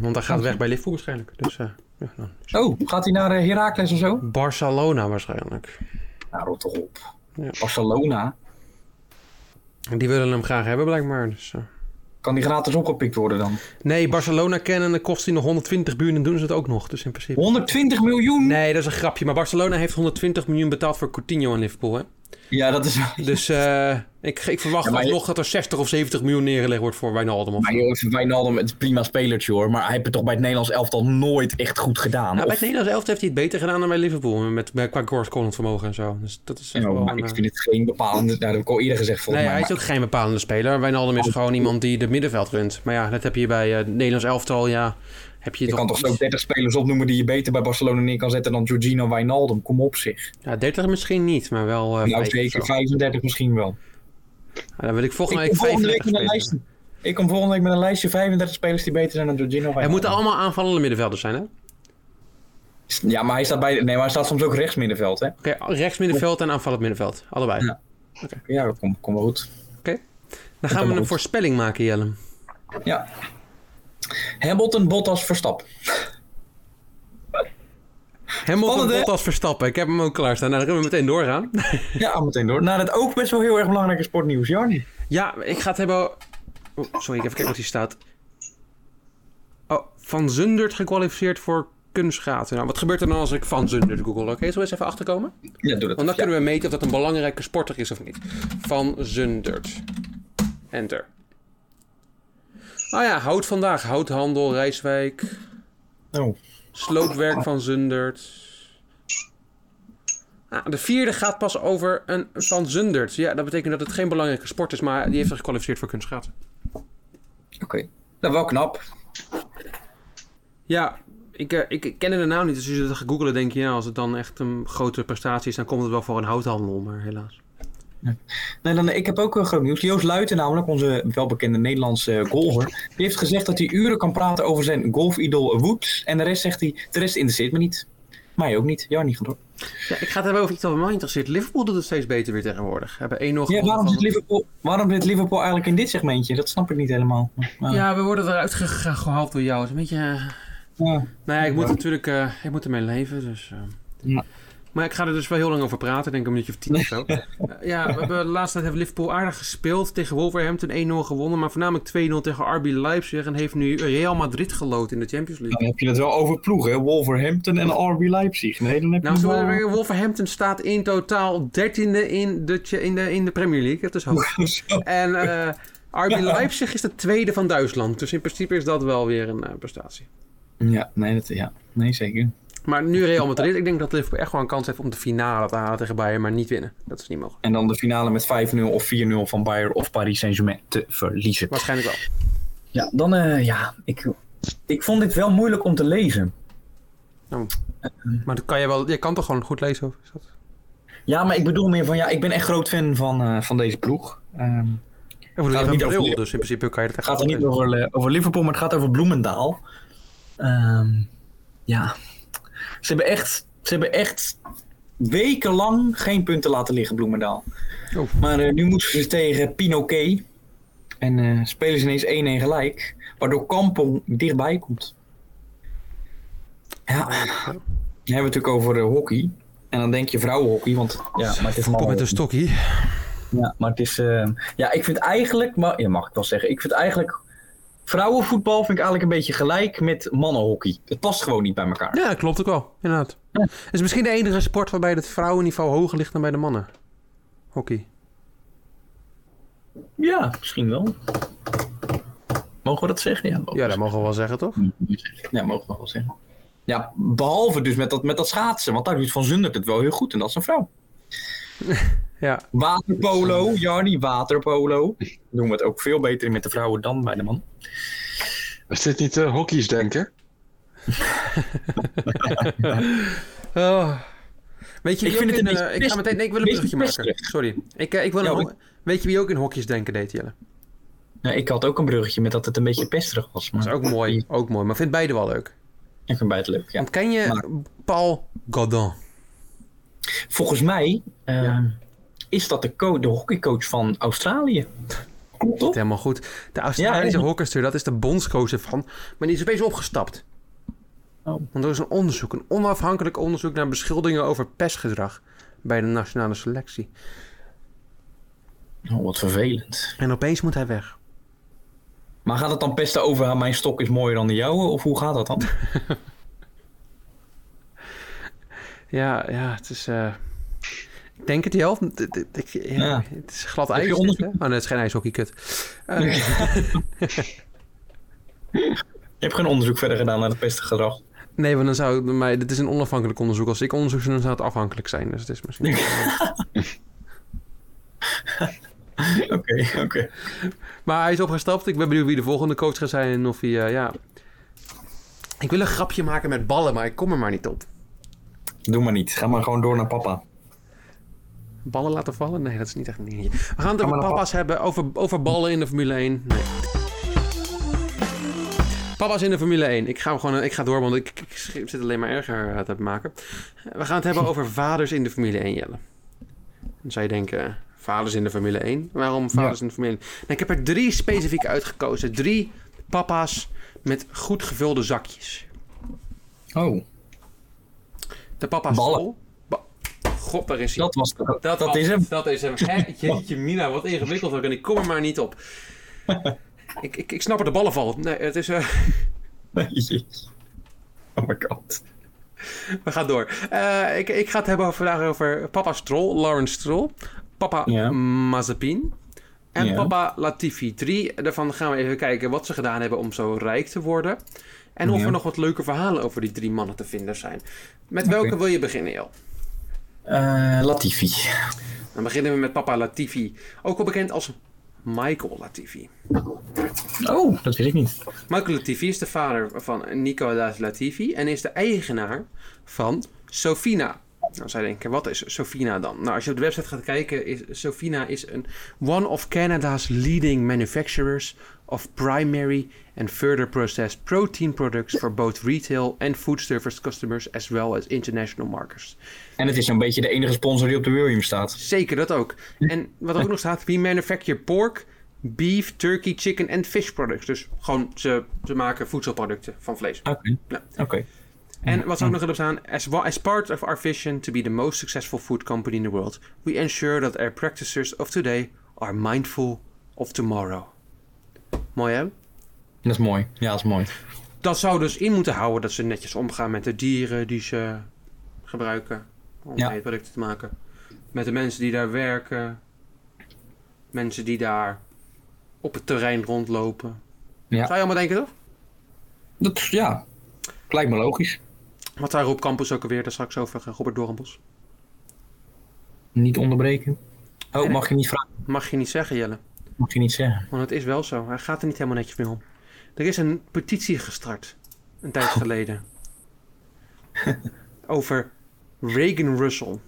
want hij gaat weg bij Liverpool waarschijnlijk. Dus, ja, dan. Oh, gaat hij naar Heracles of zo? Barcelona waarschijnlijk. Nou, rot toch op. Ja. Barcelona. Die willen hem graag hebben blijkbaar. Dus, kan die gratis opgepikt worden dan? Nee, Barcelona kennen en dan kost hij nog 120 miljoen en doen ze het ook nog. Dus in principe... 120 miljoen? Nee, dat is een grapje. Maar Barcelona heeft 120 miljoen betaald voor Coutinho en Liverpool, hè? Ja, dat is Dus uh, ik, ik verwacht ja, nog dat er 60 of 70 miljoen neergelegd wordt voor Wijnaldum. Maar joh, Wijnaldum het is een prima spelertje hoor. Maar hij heeft het toch bij het Nederlands elftal nooit echt goed gedaan. Nou, bij het Nederlands elftal heeft hij het beter gedaan dan bij Liverpool. Met, met qua scorend vermogen en zo. Dus dat is ja, maar een, ik vind het geen bepalende... Nou, dat heb ik al eerder gezegd volgens nee, mij. hij is ook geen bepalende speler. Wijnaldum is gewoon iemand die de middenveld runt. Maar ja, dat heb je bij uh, het Nederlands elftal, ja... Heb je, je kan toch zo 30 spelers opnoemen die je beter bij Barcelona neer kan zetten dan Jorginho Wijnaldum. Kom op zich. Ja, 30 misschien niet, maar wel. Uh, nou, zeker 35 misschien wel. Dan wil ik volgende ik week 35 week met een lijstje. Ik kom volgende week met een lijstje 35 spelers die beter zijn dan Jorginho Wijnaldum. Het moeten allemaal aanvallende middenvelders zijn, hè? Ja, maar hij staat, bij, nee, maar hij staat soms ook rechts middenveld, hè? Oké, okay, rechts middenveld en aanvallend middenveld. Allebei. Ja, okay. ja dat komt kom wel goed. Oké. Okay. Dan gaan we een voorspelling maken, Jelle. Ja. Hamilton, Bottas, Verstappen. Hamilton, Bottas, Verstappen. Ik heb hem ook klaarstaan. Nou, dan kunnen we meteen doorgaan. Ja, meteen door. Nou, dat ook best wel heel erg belangrijke sportnieuws, Jarni. Ja, ik ga het hebben... Oh, sorry, ik even kijken wat hier staat. Oh, Van Zundert gekwalificeerd voor kunstschaatsen. Nou, wat gebeurt er dan als ik Van Zundert google? Oké, zullen we eens even achterkomen? Ja, doe dat. Want dan kunnen we meten of dat een belangrijke sporter is of niet. Van Zundert. Enter. Nou ja, hout vandaag. Houthandel, Rijswijk. Oh. Sloopwerk van Zundert. Ah, de vierde gaat pas over een van Zundert. Ja, dat betekent dat het geen belangrijke sport is, maar die heeft zich gekwalificeerd voor kunstschaatsen. Oké, okay. nou wel knap. Ja, ik, uh, ik ken de naam niet, dus als je dat gaat googelen denk je, ja, als het dan echt een grote prestatie is, dan komt het wel voor een houthandel, maar helaas. Nee, dan, ik heb ook uh, groot nieuws. Joost Luiten, namelijk onze welbekende Nederlandse golfer, die heeft gezegd dat hij uren kan praten over zijn golfidol Woods. En de rest zegt hij, de rest interesseert me niet. Mij ook niet. Ja, niet genoeg. Ja, ik ga het hebben over iets wat me interesseert. Liverpool doet het steeds beter weer tegenwoordig. Hebben één nog ja, waarom, zit Liverpool, waarom zit Liverpool eigenlijk in dit segmentje? Dat snap ik niet helemaal. Maar... Ja, we worden eruit ge gehaald door jou. Het is een beetje... Uh... Ja. Nou ja, ik moet natuurlijk uh, ik moet ermee leven, dus... Uh... Ja. Maar ik ga er dus wel heel lang over praten, denk ik een minuutje of tien of zo. uh, ja, we hebben, de laatste tijd heeft Liverpool aardig gespeeld. Tegen Wolverhampton 1-0 gewonnen, maar voornamelijk 2-0 tegen RB Leipzig. En heeft nu Real Madrid geloot in de Champions League. Dan heb je het wel over ploegen, hè? Wolverhampton en RB Leipzig. Nee, dan heb nou, wel... Wolverhampton staat in totaal dertiende in de, in de, in de Premier League. Dat is hoog. en uh, RB Leipzig is de tweede van Duitsland. Dus in principe is dat wel weer een uh, prestatie. Ja, nee, dat, ja. nee, zeker. Maar nu Real Madrid, ik denk dat Liverpool echt wel een kans heeft om de finale te halen tegen Bayern, maar niet winnen. Dat is niet mogelijk. En dan de finale met 5-0 of 4-0 van Bayern of Paris Saint-Germain te verliezen. Waarschijnlijk wel. Ja, dan uh, ja, ik, ik vond dit wel moeilijk om te lezen. Oh. maar dat kan je wel, je kan toch gewoon goed lezen? Of is dat... Ja, maar ik bedoel meer van, ja, ik ben echt groot fan van, uh, van deze ploeg. Um, je niet over, dus in principe kan je het echt Het gaat er niet over, uh, over Liverpool, maar het gaat over Bloemendaal. Um, ja, ze hebben echt, ze hebben echt wekenlang geen punten laten liggen, Bloemendaal. Oh. Maar uh, nu moeten ze tegen Pinoquet. En uh, spelen ze ineens 1-1 gelijk. Waardoor Kampong dichtbij komt. Ja, dan hebben we het natuurlijk over uh, hockey. En dan denk je vrouwenhockey, want ja, maar het is Kom met een stokje. Ja, maar het is... ja, ik vind eigenlijk... Maar, ja, mag ik wel zeggen. Ik vind eigenlijk vrouwenvoetbal vind ik eigenlijk een beetje gelijk met mannenhockey. Het past gewoon niet bij elkaar. Ja, klopt ook wel. Inderdaad. Ja. Het is misschien de enige sport waarbij het vrouwenniveau hoger ligt dan bij de mannen. Hockey. Ja, misschien wel. Mogen we dat zeggen? Ja, ja dat mogen we wel zeggen, toch? Ja, mogen we wel zeggen. Ja, behalve dus met dat, met dat schaatsen. Want daar doet Van Zundert het wel heel goed. En dat is een vrouw. ja. Waterpolo, Jarny, waterpolo. Doen we het ook veel beter met de vrouwen dan bij de man. Is dit niet uh, hockey's denken? oh. Weet je, ik, vind het in, uh, ik ga meteen. Nee, ik wil een bruggetje maken. Sorry. Ik, uh, ik wil ja, een, Weet je wie ook in hokjes denken deed, Jelle? Ja, ik had ook een bruggetje met dat het een beetje pesterig was. Maar... Dat is ook mooi, ook mooi. Maar ik vind beide wel leuk. Ik vind beide leuk, ja. Want ken je Maar- Paul Godin? Volgens mij eh, Ja. is dat de, co- de hockeycoach van Australië. Klopt toch? Helemaal goed. De Australische Ja, ja. hockeyster, dat is de bondscoach ervan. Maar die is opeens opgestapt. Oh. Want er is een onderzoek, een onafhankelijk onderzoek naar beschuldigingen over pestgedrag bij de nationale selectie. Oh, wat vervelend. En opeens moet hij weg. Maar gaat het dan pesten over "Ah, mijn stok is mooier dan de jouwe? Of hoe gaat dat dan? Ja, ja, het is. eh, Ik denk het ik- ja, Ja. Het is glad ijs. dit, hè? Oh, nee, het is geen ijshockey, kut. Eh, Je hebt geen onderzoek verder gedaan naar het pestengedrag. nee, want dan zou het bij mij. Dit is een onafhankelijk onderzoek. Als ik onderzoek zou doen, zou het afhankelijk zijn. Dus het is misschien. Oké, oké. Maar hij is opgestapt. Ik ben benieuwd wie de volgende coach gaat zijn. En of hij. eh, ja. Ik wil een grapje maken met ballen, maar ik kom er maar niet op. Doe maar niet. Ga maar gewoon door naar papa. Ballen laten vallen? Nee, dat is niet echt een dingetje. We gaan het over papa's hebben. Over, over ballen in de Formule 1. Nee. Papa's in de Formule 1. Ik ga, gewoon, ik ga door, want ik, zit alleen maar erger eh, te maken. We gaan het hebben over vaders in de Formule 1, Jelle. Dan zou je denken, vaders in de Formule 1? Waarom vaders in de Formule 1? Nou, ik heb er drie specifiek uitgekozen. Drie papa's met goed gevulde zakjes. Oh, De papa Ballen. God, daar is hij. dat was dat, Dat, is hem. Dat is hem. Hè? Jeetje mina, wat ingewikkeld ook. En ik kom er maar niet op. ik, ik, ik snap er de ballenval. Nee, het is... Jezus. Oh my god. we gaan door. Eh, ik, ik ga het hebben vandaag over papa Stroll, Lawrence Stroll. Papa. Mazepin. En papa Latifi. Drie daarvan gaan we even kijken wat ze gedaan hebben om zo rijk te worden. En of Ja. er nog wat leuke verhalen over die drie mannen te vinden zijn. Met welke wil je beginnen, Jel? Eh, Latifi. Dan beginnen we met papa Latifi. Ook wel bekend als Michael Latifi. Oh, dat weet ik niet. Michael Latifi is de vader van Nicolas Latifi en is de eigenaar van Sofina. Nou, zij denken, wat is Sofina dan? Nou, als je op de website gaat kijken, is Sofina is een one of Canada's leading manufacturers of primary and further processed protein products for both retail and food service customers as well as international markets. En het is zo'n beetje de enige sponsor die op de Williams staat. Zeker, dat ook. En wat er ook nog staat, we manufacture pork, beef, turkey, chicken en fish products. Dus gewoon, ze, ze maken voedselproducten van vlees. Oké. Ja. Oké. En wat ze ook nog erop staan, as, part of our vision to be the most successful food company in the world, we ensure that our practices of today are mindful of tomorrow. Mooi hè? Dat is mooi. Ja, dat is mooi. Dat zou dus in moeten houden dat ze netjes omgaan met de dieren die ze gebruiken om Ja. producten te maken. Met de mensen die daar werken. Mensen die daar op het terrein rondlopen. Ja. Zou je allemaal denken toch? Dat, ja. Lijkt me logisch. Wat daar op campus ook alweer, daar straks over eh, Robert Doornbos. Niet onderbreken. Oh, mag je niet vragen? Mag je niet zeggen, Jelle. Mag je niet zeggen. Want het is wel zo. Hij gaat er niet helemaal netjes mee om. Er is een petitie gestart. Een tijd geleden. over Reagan Russell.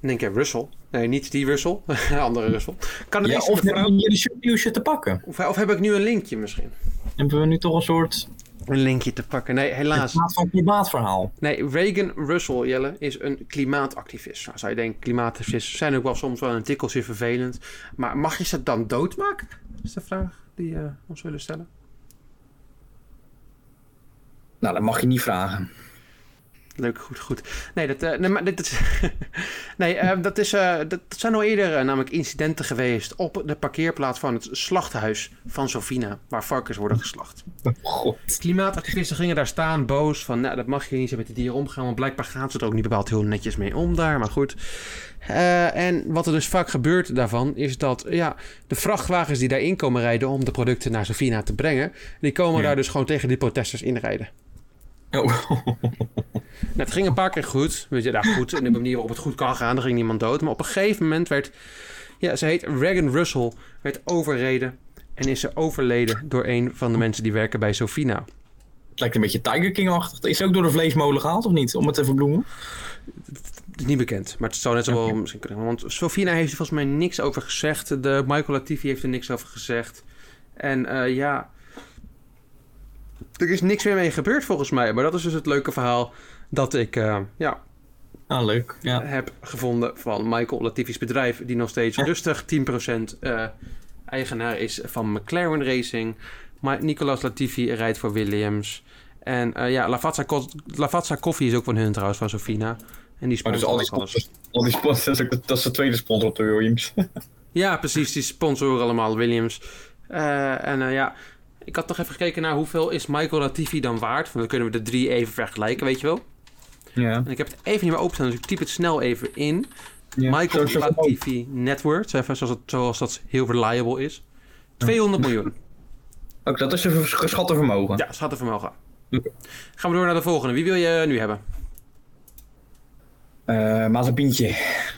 Dan denk je, Russell? Nee, niet die Russell. andere Russell. Kan het Ja, of hebben jullie shownieuwsje te pakken? Of, of heb ik nu een linkje misschien? Hebben we nu toch een soort Een linkje te pakken. Nee, helaas. plaat van klimaatverhaal? Nee, Reagan Russell, Jelle, is een klimaatactivist. Nou, zou je denken, klimaatactivisten zijn ook wel soms wel een tikkeltje vervelend. Maar mag je ze dan doodmaken? Dat is de vraag die we ons willen stellen. Nou, dat mag je niet vragen. Leuk, goed, goed. Nee, dat, eh, nee, maar dit, is- nee eh, dat, is, eh, dat, dat zijn al eerder eh, namelijk incidenten geweest op de parkeerplaats van het slachthuis van Sofina, waar varkens worden geslacht. God. Klimaatactivisten gingen daar staan, boos, van nou, dat mag je niet zo met de dieren omgaan, want blijkbaar gaan ze er ook niet bepaald heel netjes mee om daar, maar goed. En wat er dus vaak gebeurt daarvan, is dat ja, de vrachtwagens die daarin komen rijden om de producten naar Sofina te brengen, die komen Ja. daar dus gewoon tegen die protesters inrijden. Oh. Nou, het ging een paar keer goed. Weet je, nou goed, in de manier waarop het goed kan gaan, er ging niemand dood. Maar op een gegeven moment werd, ja, ze heet Regan Russell, werd overreden. En is ze overleden door een van de mensen die werken bij Sofina. Het lijkt een beetje Tiger King-achtig. Is ze ook door de vleesmolen gehaald of niet? Om het te verbloemen? Het is niet bekend, maar het zou net zo wel misschien kunnen. Want Sofina heeft er volgens mij niks over gezegd. De Michael Latifi heeft er niks over gezegd. En eh, ja, er is niks meer mee gebeurd volgens mij. Maar dat is dus het leuke verhaal dat ik eh, ja, Ah, leuk. Ja. heb gevonden van Michael Latifi's bedrijf. Die nog steeds rustig 10% eh, eigenaar is van McLaren Racing. Maar Nicolas Latifi rijdt voor Williams. En eh, ja, Lavazza, Co- Lavazza Coffee is ook van hun trouwens, van Sofina. En die Maar dus sponsoren al die ook alles. sponsors, al die sponsors, dat is de tweede sponsor op de Williams. Ja, precies. Die sponsoren allemaal Williams. Eh, en eh, ja, ik had nog even gekeken naar hoeveel is Michael Latifi dan waard. Want dan kunnen we de drie even vergelijken, weet je wel. Ja. En ik heb het even niet meer openstaan, dus ik typ het snel even in. ja. Michael Zo- zo- Latifi Net Worth, even zoals, het, zoals dat heel reliable is. 200 miljoen. Ook dat is een geschatte vermogen. Ja, schattenvermogen. Oké. Gaan we door naar de volgende. Wie wil je nu hebben? Eh Mazepintje.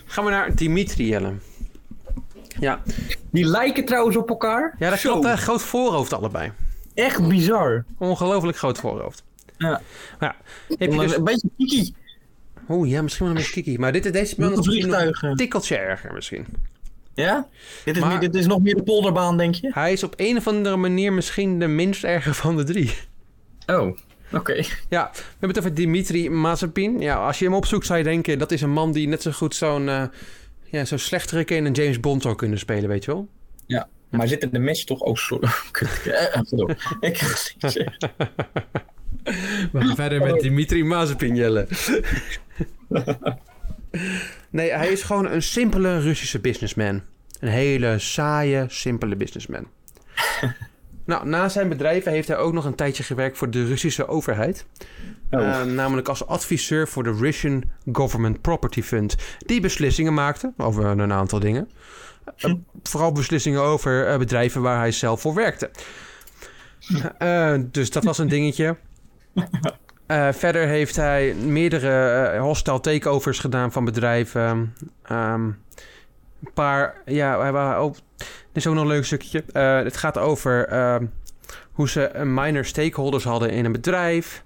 Gaan we naar Dimitri Jelle. Ja, Die lijken trouwens op elkaar. ja dat Zo. klopt. hè. Groot voorhoofd allebei. Echt bizar. Ongelooflijk groot voorhoofd. Ja. Maar ja, heb je dus... Een beetje kiki. Oeh, ja, misschien wel een beetje kiki. Maar dit, deze man is misschien nog een tikkeltje erger misschien. Ja? Dit is, Maar- dit is nog meer de polderbaan, denk je? Hij is op een of andere manier misschien de minst erge van de drie. Oh, oké. Ja, we hebben het over Dimitri Mazepin. Ja, als je hem opzoekt zou je denken... dat is een man die net zo goed zo'n... eh ja, zo'n slechtere in een James Bond zou kunnen spelen, weet je wel? Ja. Maar zit in de match toch? Oh, sorry. Kut. Eh. Ik ga het niet zeggen. We gaan verder met Dimitri Mazepin, Jelle. nee, hij is gewoon een simpele Russische businessman. Een hele saaie, simpele businessman. nou, na zijn bedrijven heeft hij ook nog een tijdje gewerkt voor de Russische overheid. Oh. Eh, namelijk als adviseur voor de Russian Government Property Fund. Die beslissingen maakte over een aantal dingen. Eh, vooral beslissingen over eh, bedrijven waar hij zelf voor werkte. Eh, dus dat was een dingetje. Eh, verder heeft hij meerdere eh, hostile takeovers gedaan van bedrijven. Ehm, een paar, ja, hij wa- ook, dit is ook nog een leuk stukje. Eh, het gaat over ehm, hoe ze minor stakeholders hadden in een bedrijf.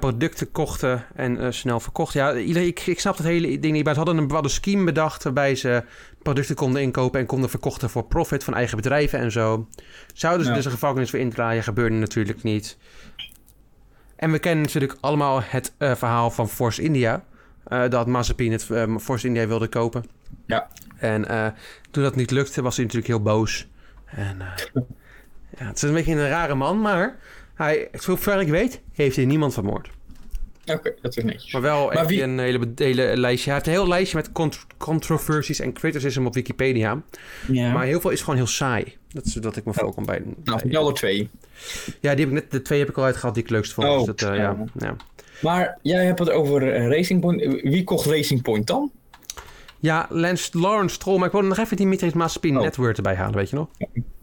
producten kochten en snel verkochten. Ja, ik, ik snap het hele ding niet. Maar ze hadden een bepaalde scheme bedacht waarbij ze producten konden inkopen en konden verkochten voor profit van eigen bedrijven en zo. Zouden ze Ja. dus een gevangenis voor indraaien? Gebeurde natuurlijk niet. En we kennen natuurlijk allemaal het eh, verhaal van Force India. eh, dat Mazepin het eh, Force India wilde kopen. Ja. En toen dat niet lukte, was hij natuurlijk heel boos. En ja, het is een beetje een rare man, maar hij, zover ik weet, heeft hij niemand vermoord. Oké, dat is netjes. Maar wel Maar wie- een hele, hele lijstje. Hij heeft een heel lijstje met cont- controversies en criticism op Wikipedia. Ja. Maar heel veel is gewoon heel saai. Dat is dat ik me voorkom bij. nou, vertel er twee. ja, die heb ik net, de twee heb ik al uitgehaald die ik leukst vond. Oh, dus dat, eh, ja, ja. ja. Maar jij hebt het over eh, Racing Point. Wie kocht Racing Point dan? ja, Lance Lawrence Stroll. Maar ik wilde nog even Dimitri Mazepin Oh. Network erbij halen, weet je nog?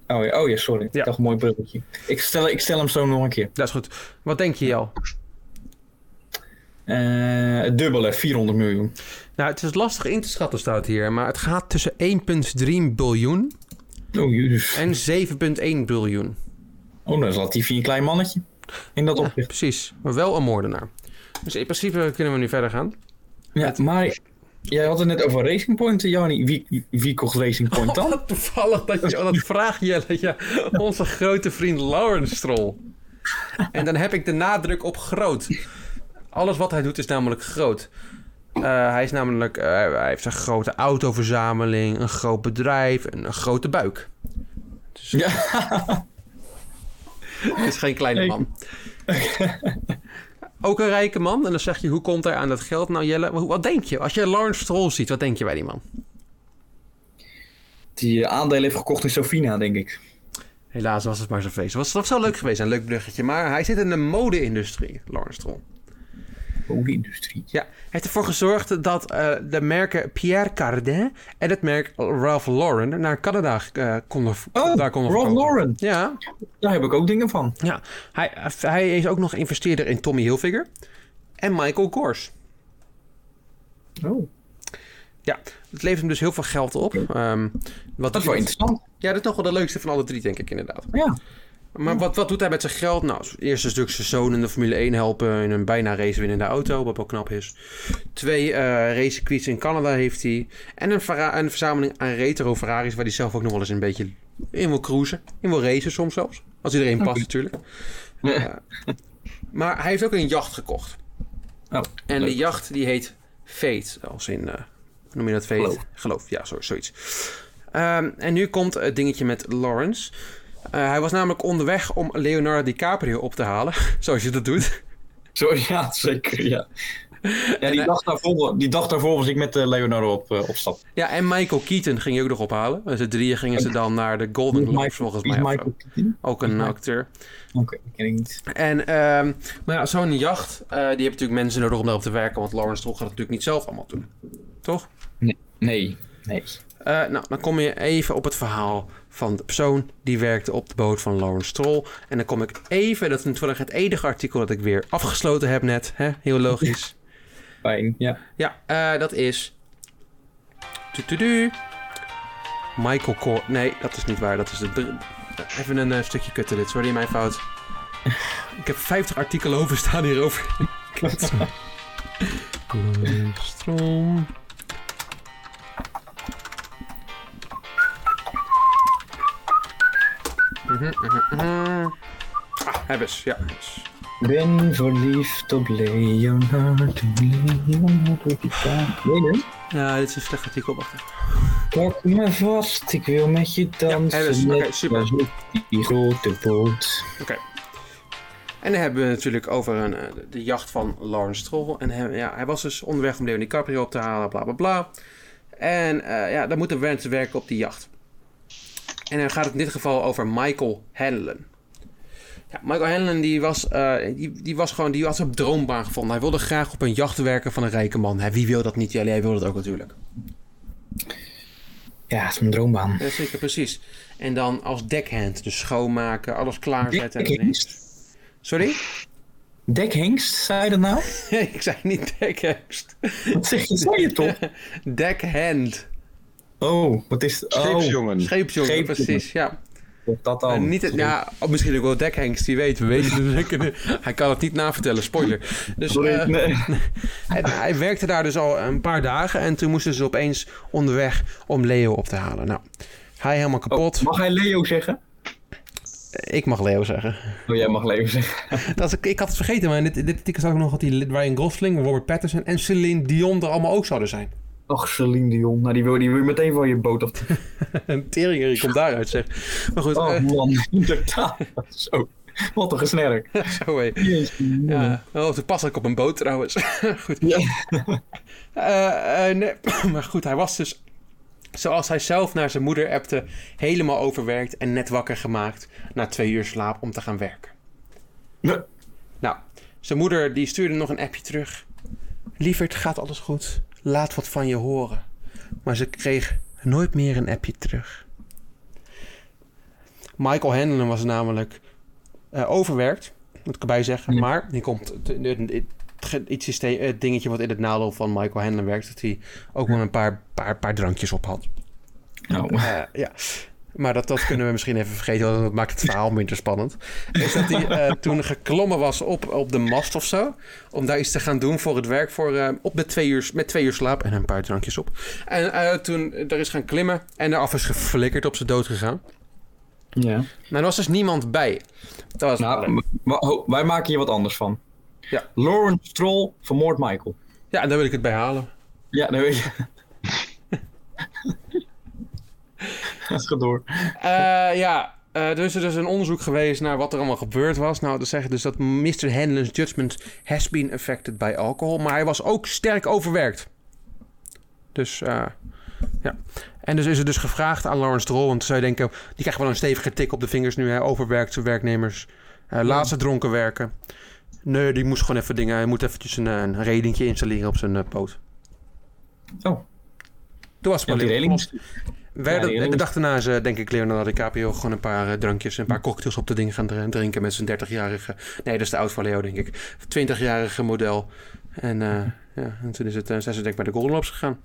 Oh ja, oh, ja sorry. Ja. Ik dacht een mooi bruggetje. Ik stel, ik stel hem zo nog een keer. Dat is goed. Wat denk je, Jel? Eh, het dubbele, 400 miljoen. Nou, het is lastig in te schatten, staat hier. Maar het gaat tussen 1,3 biljoen Oh, en 7,1 biljoen. Oh, dan is Latifi een klein mannetje. In dat Ja, opzicht. precies. Maar wel een moordenaar. Dus in principe kunnen we nu verder gaan. Ja, maar jij had het net over Racing Point, Jani. Wie, wie kocht Racing Point dan? Wat toevallig dat je dat vraagt, Jelle. Ja, onze grote vriend Lawrence Stroll. En dan heb ik de nadruk op groot. Alles wat hij doet is namelijk groot. Eh, hij is namelijk, eh, hij heeft een grote autoverzameling, een groot bedrijf en een grote buik. Ja. Het is geen kleine man. Ook een rijke man. En dan zeg je, hoe komt hij aan dat geld? Nou Jelle, wat wat denk je? Als je Lawrence Stroll ziet, wat denk je bij die man? Die eh, aandelen heeft gekocht in Sofina, denk ik. Helaas was het maar zo feest. Was, was wel leuk geweest, een leuk bruggetje. Maar hij zit in de mode-industrie, Lawrence Stroll. Olieindustrie. Ja, hij heeft ervoor gezorgd dat eh, de merken Pierre Cardin en het merk Ralph Lauren naar Canada eh, konden, Oh, daar konden Ralph verkopen. Lauren. Ja, Daar heb ik ook dingen van. ja. Hij, hij is ook nog investeerder in Tommy Hilfiger en Michael Kors. Oh, Ja, het levert hem dus heel veel geld op. Ehm, wat dat is wel interessant. Ja, dat is toch wel de leukste van alle drie, denk ik inderdaad. Ja. Maar wat, wat doet hij met zijn geld? Nou, eerst een stuk zijn zoon in de Formule 1 helpen in een bijna race winnende auto, wat wel knap is. Twee eh racecircuits in Canada heeft hij. En een, een verzameling aan retro Ferraris, waar hij zelf ook nog wel eens een beetje in wil cruisen. In wil racen soms zelfs. Als iedereen past natuurlijk. Ja. Maar hij heeft ook een jacht gekocht. Oh, En leuk. die jacht die heet Fate. Als in, eh, hoe noem je dat Fate? Geloof. Geloof, ja, zo, zoiets. Ehm, en nu komt het dingetje met Lawrence. Eh, hij was namelijk onderweg om Leonardo DiCaprio op te halen. Zoals je dat doet. Zo, ja, zeker, ja. Ja, die dag daarvoor, die dag daarvoor was ik met eh, Leonardo op, eh, op stap. Ja, en Michael Keaton ging je ook nog ophalen. Z'n drieën gingen ze dan naar de Golden Globes volgens mij. Michael Keaton? Ook een acteur. Oké, dat ken ik niet. En, ehm, maar ja, zo'n jacht, die heeft natuurlijk mensen nodig om daarop te werken. Want Lawrence Stroll gaat het natuurlijk niet zelf allemaal doen. Toch? Nee, nee. nee. Nou, dan kom je even op het verhaal van de persoon die werkte op de boot van Lawrence Stroll. En dan kom ik even, dat is natuurlijk het enige artikel dat ik weer afgesloten heb net. Hè? Heel logisch. Fijn, ja. Ja, eh, dat is... Tududu. Michael Cor... Nee, dat is niet waar. Dat is de... Even een eh, stukje kutten dit. Sorry, mijn fout. Ik heb 50 artikelen over staan hierover. Kut. Mhm, mhm, mhm. Ah, hebbes. Ja. hebbes. Ben verliefd op Leonardo, Leonardo DiCaprio. Nee, nee. Ja, dit is een slecht artikel. Wacht even. Pak me vast, ik wil met je dansen. Ja, dat is- oké, super. op Die grote boot. En dan hebben we het natuurlijk over een, eh, de jacht van Lawrence Stroll. En hij, ja, hij was dus onderweg om Leo DiCaprio op te halen, bla bla bla. En eh, ja, dan moeten mensen werken op die jacht. En dan gaat het in dit geval over Michael Hanlon. Ja, Michael Hanlon die was, eh, die, die was gewoon, die had zijn droombaan gevonden. Hij wilde graag op een jacht werken van een rijke man. Hè, wie wil dat niet? Ja, hij wil dat ook natuurlijk. Ja, dat is mijn droombaan. Ja, zeker, precies. En dan als deckhand, dus schoonmaken, alles klaarzetten. Deckhengst? Sorry? Dekhengst, zei je dat nou? ik zei niet deckhengst. Wat zeg je? Zei je toch? Deckhand. Oh, wat is? Oh, Scheepsjongen. Scheepsjongen, Scheepsjongen. precies, ja. dat dan. niet het, ja, of misschien ook wel deckhengst, wie weet. We weten het dus. Hij kan het niet navertellen, spoiler. Dus Sorry, eh, nee. hij, hij werkte daar dus al een paar dagen. En toen moesten ze opeens onderweg om Leo op te halen. Nou, hij helemaal kapot. Oh, mag hij Leo zeggen? Ik mag Leo zeggen. Oh, jij mag Leo zeggen. Dat is, ik had het vergeten, maar in dit, dit artikel zag ik nog dat die Ryan Gosling, Robert Pattinson en Celine Dion er allemaal ook zouden zijn. Och, Celine Dion. Nou, die wil, die wil je meteen van je boot af. Een tering, komt daaruit zeg. Maar goed, Oh eh, man, inderdaad. Zo. Wat een gesnerk. zo hé. Ja, oh, toepasselijk op een boot trouwens. goed. Ja. Eh, eh, nee, maar goed, hij was dus, zoals hij zelf naar zijn moeder appte, helemaal overwerkt en net wakker gemaakt na twee uur slaap om te gaan werken. Ja. Nou, zijn moeder die stuurde nog een appje terug. Lieverd, gaat alles goed? Laat wat van je horen. Maar ze kreeg nooit meer een appje terug. Michael Hanlon was namelijk eh, overwerkt, moet ik erbij zeggen. Ja. Maar hier komt het, het, het, het, iets systeem, het dingetje wat in het nadeel van Michael Hanlon werkt. Dat hij ook wel een paar, paar, paar drankjes op had. Nou, Eh, ja. Maar dat, dat kunnen we misschien even vergeten, want dat maakt het verhaal minder spannend. Is dat hij eh, toen geklommen was op, op de mast of zo. Om daar iets te gaan doen voor het werk. Voor, eh, op met, twee uur, met twee uur slaap en een paar drankjes op. En eh, toen daar is gaan klimmen en eraf is geflikkerd op zijn dood gegaan. ja. Nou, er was dus niemand bij. Dat was Nou, maar wij maken hier wat anders van. Ja. Lawrence Stroll vermoord Michael. Ja, daar wil ik het bij halen. Ja, dat weet je. Gaat door. Eh, ja, eh, er is dus een onderzoek geweest naar wat er allemaal gebeurd was. Nou, dat zeggen dus dat Mr. Hanlon's judgment has been affected by alcohol. Maar hij was ook sterk overwerkt. Dus, eh, ja. En dus is er dus gevraagd aan Lawrence Stroll. Want zou je denken, die krijgen wel een stevige tik op de vingers nu. Hè? Overwerkte werknemers. Uh, laat ze dronken werken. Nee, die moest gewoon even dingen... Hij moet eventjes een, een redingje installeren op zijn boot. Oh, Toen was het ja, wel die Ja, de, dag daarna is, eh, denk ik, Leonardo DiCaprio gewoon een paar eh, drankjes, een paar cocktails op de ding gaan dr- drinken met zijn 30-jarige... Nee, dat is de oud van Leo, denk ik. 20-jarige model. En, eh, ja, en toen is het, zijn ze denk ik bij de Golden Globes gegaan.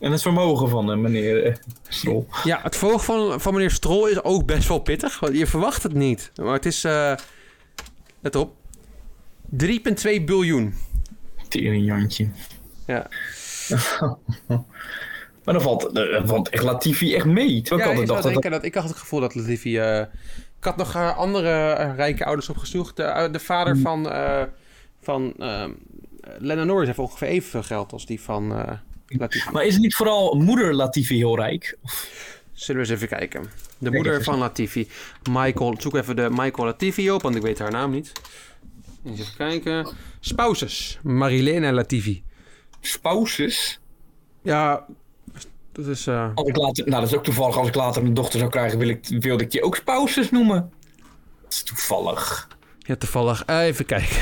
En het vermogen van meneer Stroll. Ja, het volg van, van meneer Stroll is ook best wel pittig. Want je verwacht het niet. Maar het is, let op, 3,2 biljoen. Teringjantje. Ja. Maar dan valt, eh, dan valt echt Latifi echt mee. Terwijl Ja, ik altijd dacht dat... denken dat, ik had het gevoel dat Latifi... eh, ik had nog eh, andere rijke ouders opgezocht. De, de vader van, eh van ehm, Lennon Norris heeft ongeveer evenveel geld als die van Latifi. Maar is het niet vooral moeder Latifi heel rijk? Zullen we eens even kijken. De moeder even. van Latifi. Michael, zoek even de Michael Latifi op, want ik weet haar naam niet. Eens even kijken. Spouses. Marilena Latifi. Spouses? Ja, dat is... eh, Als ik later, nou, dat is ook toevallig. Als ik later een dochter zou krijgen, wil ik, wilde ik die ook spouses noemen. Dat is toevallig. Ja, toevallig. Eh, even kijken.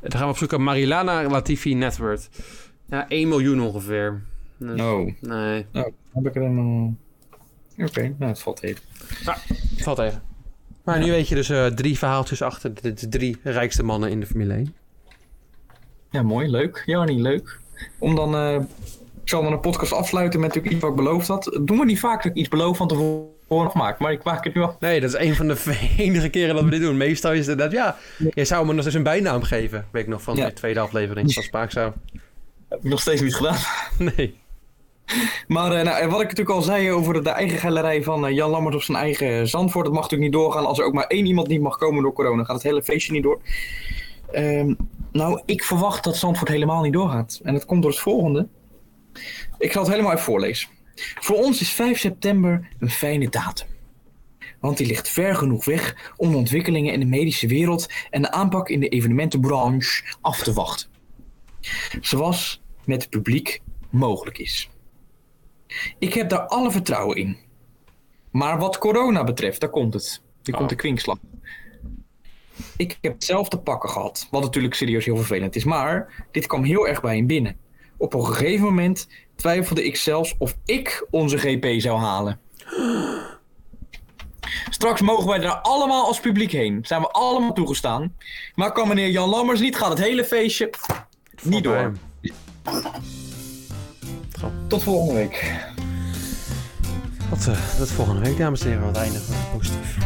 Dan gaan we opzoeken. Marilana Latifi net worth. Ja, 1 miljoen ongeveer. Nee. Oh. Nee, Nou, heb ik er een... eh, Oké, nou, het valt even. valt tegen. Maar nu weet je dus drie verhaaltjes achter de, de drie rijkste mannen in de Formule 1. Ja, mooi. Leuk. Ja, niet leuk. Om dan... ik zal dan een podcast afsluiten met natuurlijk iets wat ik beloofd had. Doen we niet vaak dat ik iets beloof van tevoren nog maak. Maar ik maak het nu al. Nee, dat is een van de enige keren dat we dit doen. Meestal is het dat, ja, je zou me nog eens een bijnaam geven. Weet ik nog van Ja. de tweede aflevering van Spaakzaam. Heb ik nog steeds niet gedaan. Nee. Maar eh, nou, wat ik natuurlijk al zei over de eigen galerij van eh, Jan Lammert op zijn eigen Zandvoort. Dat mag natuurlijk niet doorgaan. Als er ook maar één iemand niet mag komen door corona, gaat het hele feestje niet door. Ehm, nou, ik verwacht dat Zandvoort helemaal niet doorgaat. En dat komt door het volgende. Ik zal het helemaal even voorlezen. Voor ons is 5 september een fijne datum. Want die ligt ver genoeg weg om de ontwikkelingen in de medische wereld en de aanpak in de evenementenbranche af te wachten. Zoals met het publiek mogelijk is. Ik heb daar alle vertrouwen in. Maar wat corona betreft, daar komt het. Hier komt de kwinkslag. Ik heb zelf te pakken gehad, wat natuurlijk serieus heel vervelend is. Maar dit kwam heel erg bij hem binnen. Op een gegeven moment twijfelde ik zelfs of ik onze GP zou halen. Straks mogen wij daar allemaal als publiek heen. Zijn we allemaal toegestaan. Maar kan meneer Jan Lammers niet, gaat het hele feestje niet door. Tot volgende week. Tot, eh, tot volgende week, dames en heren. Wat eindigen we positief.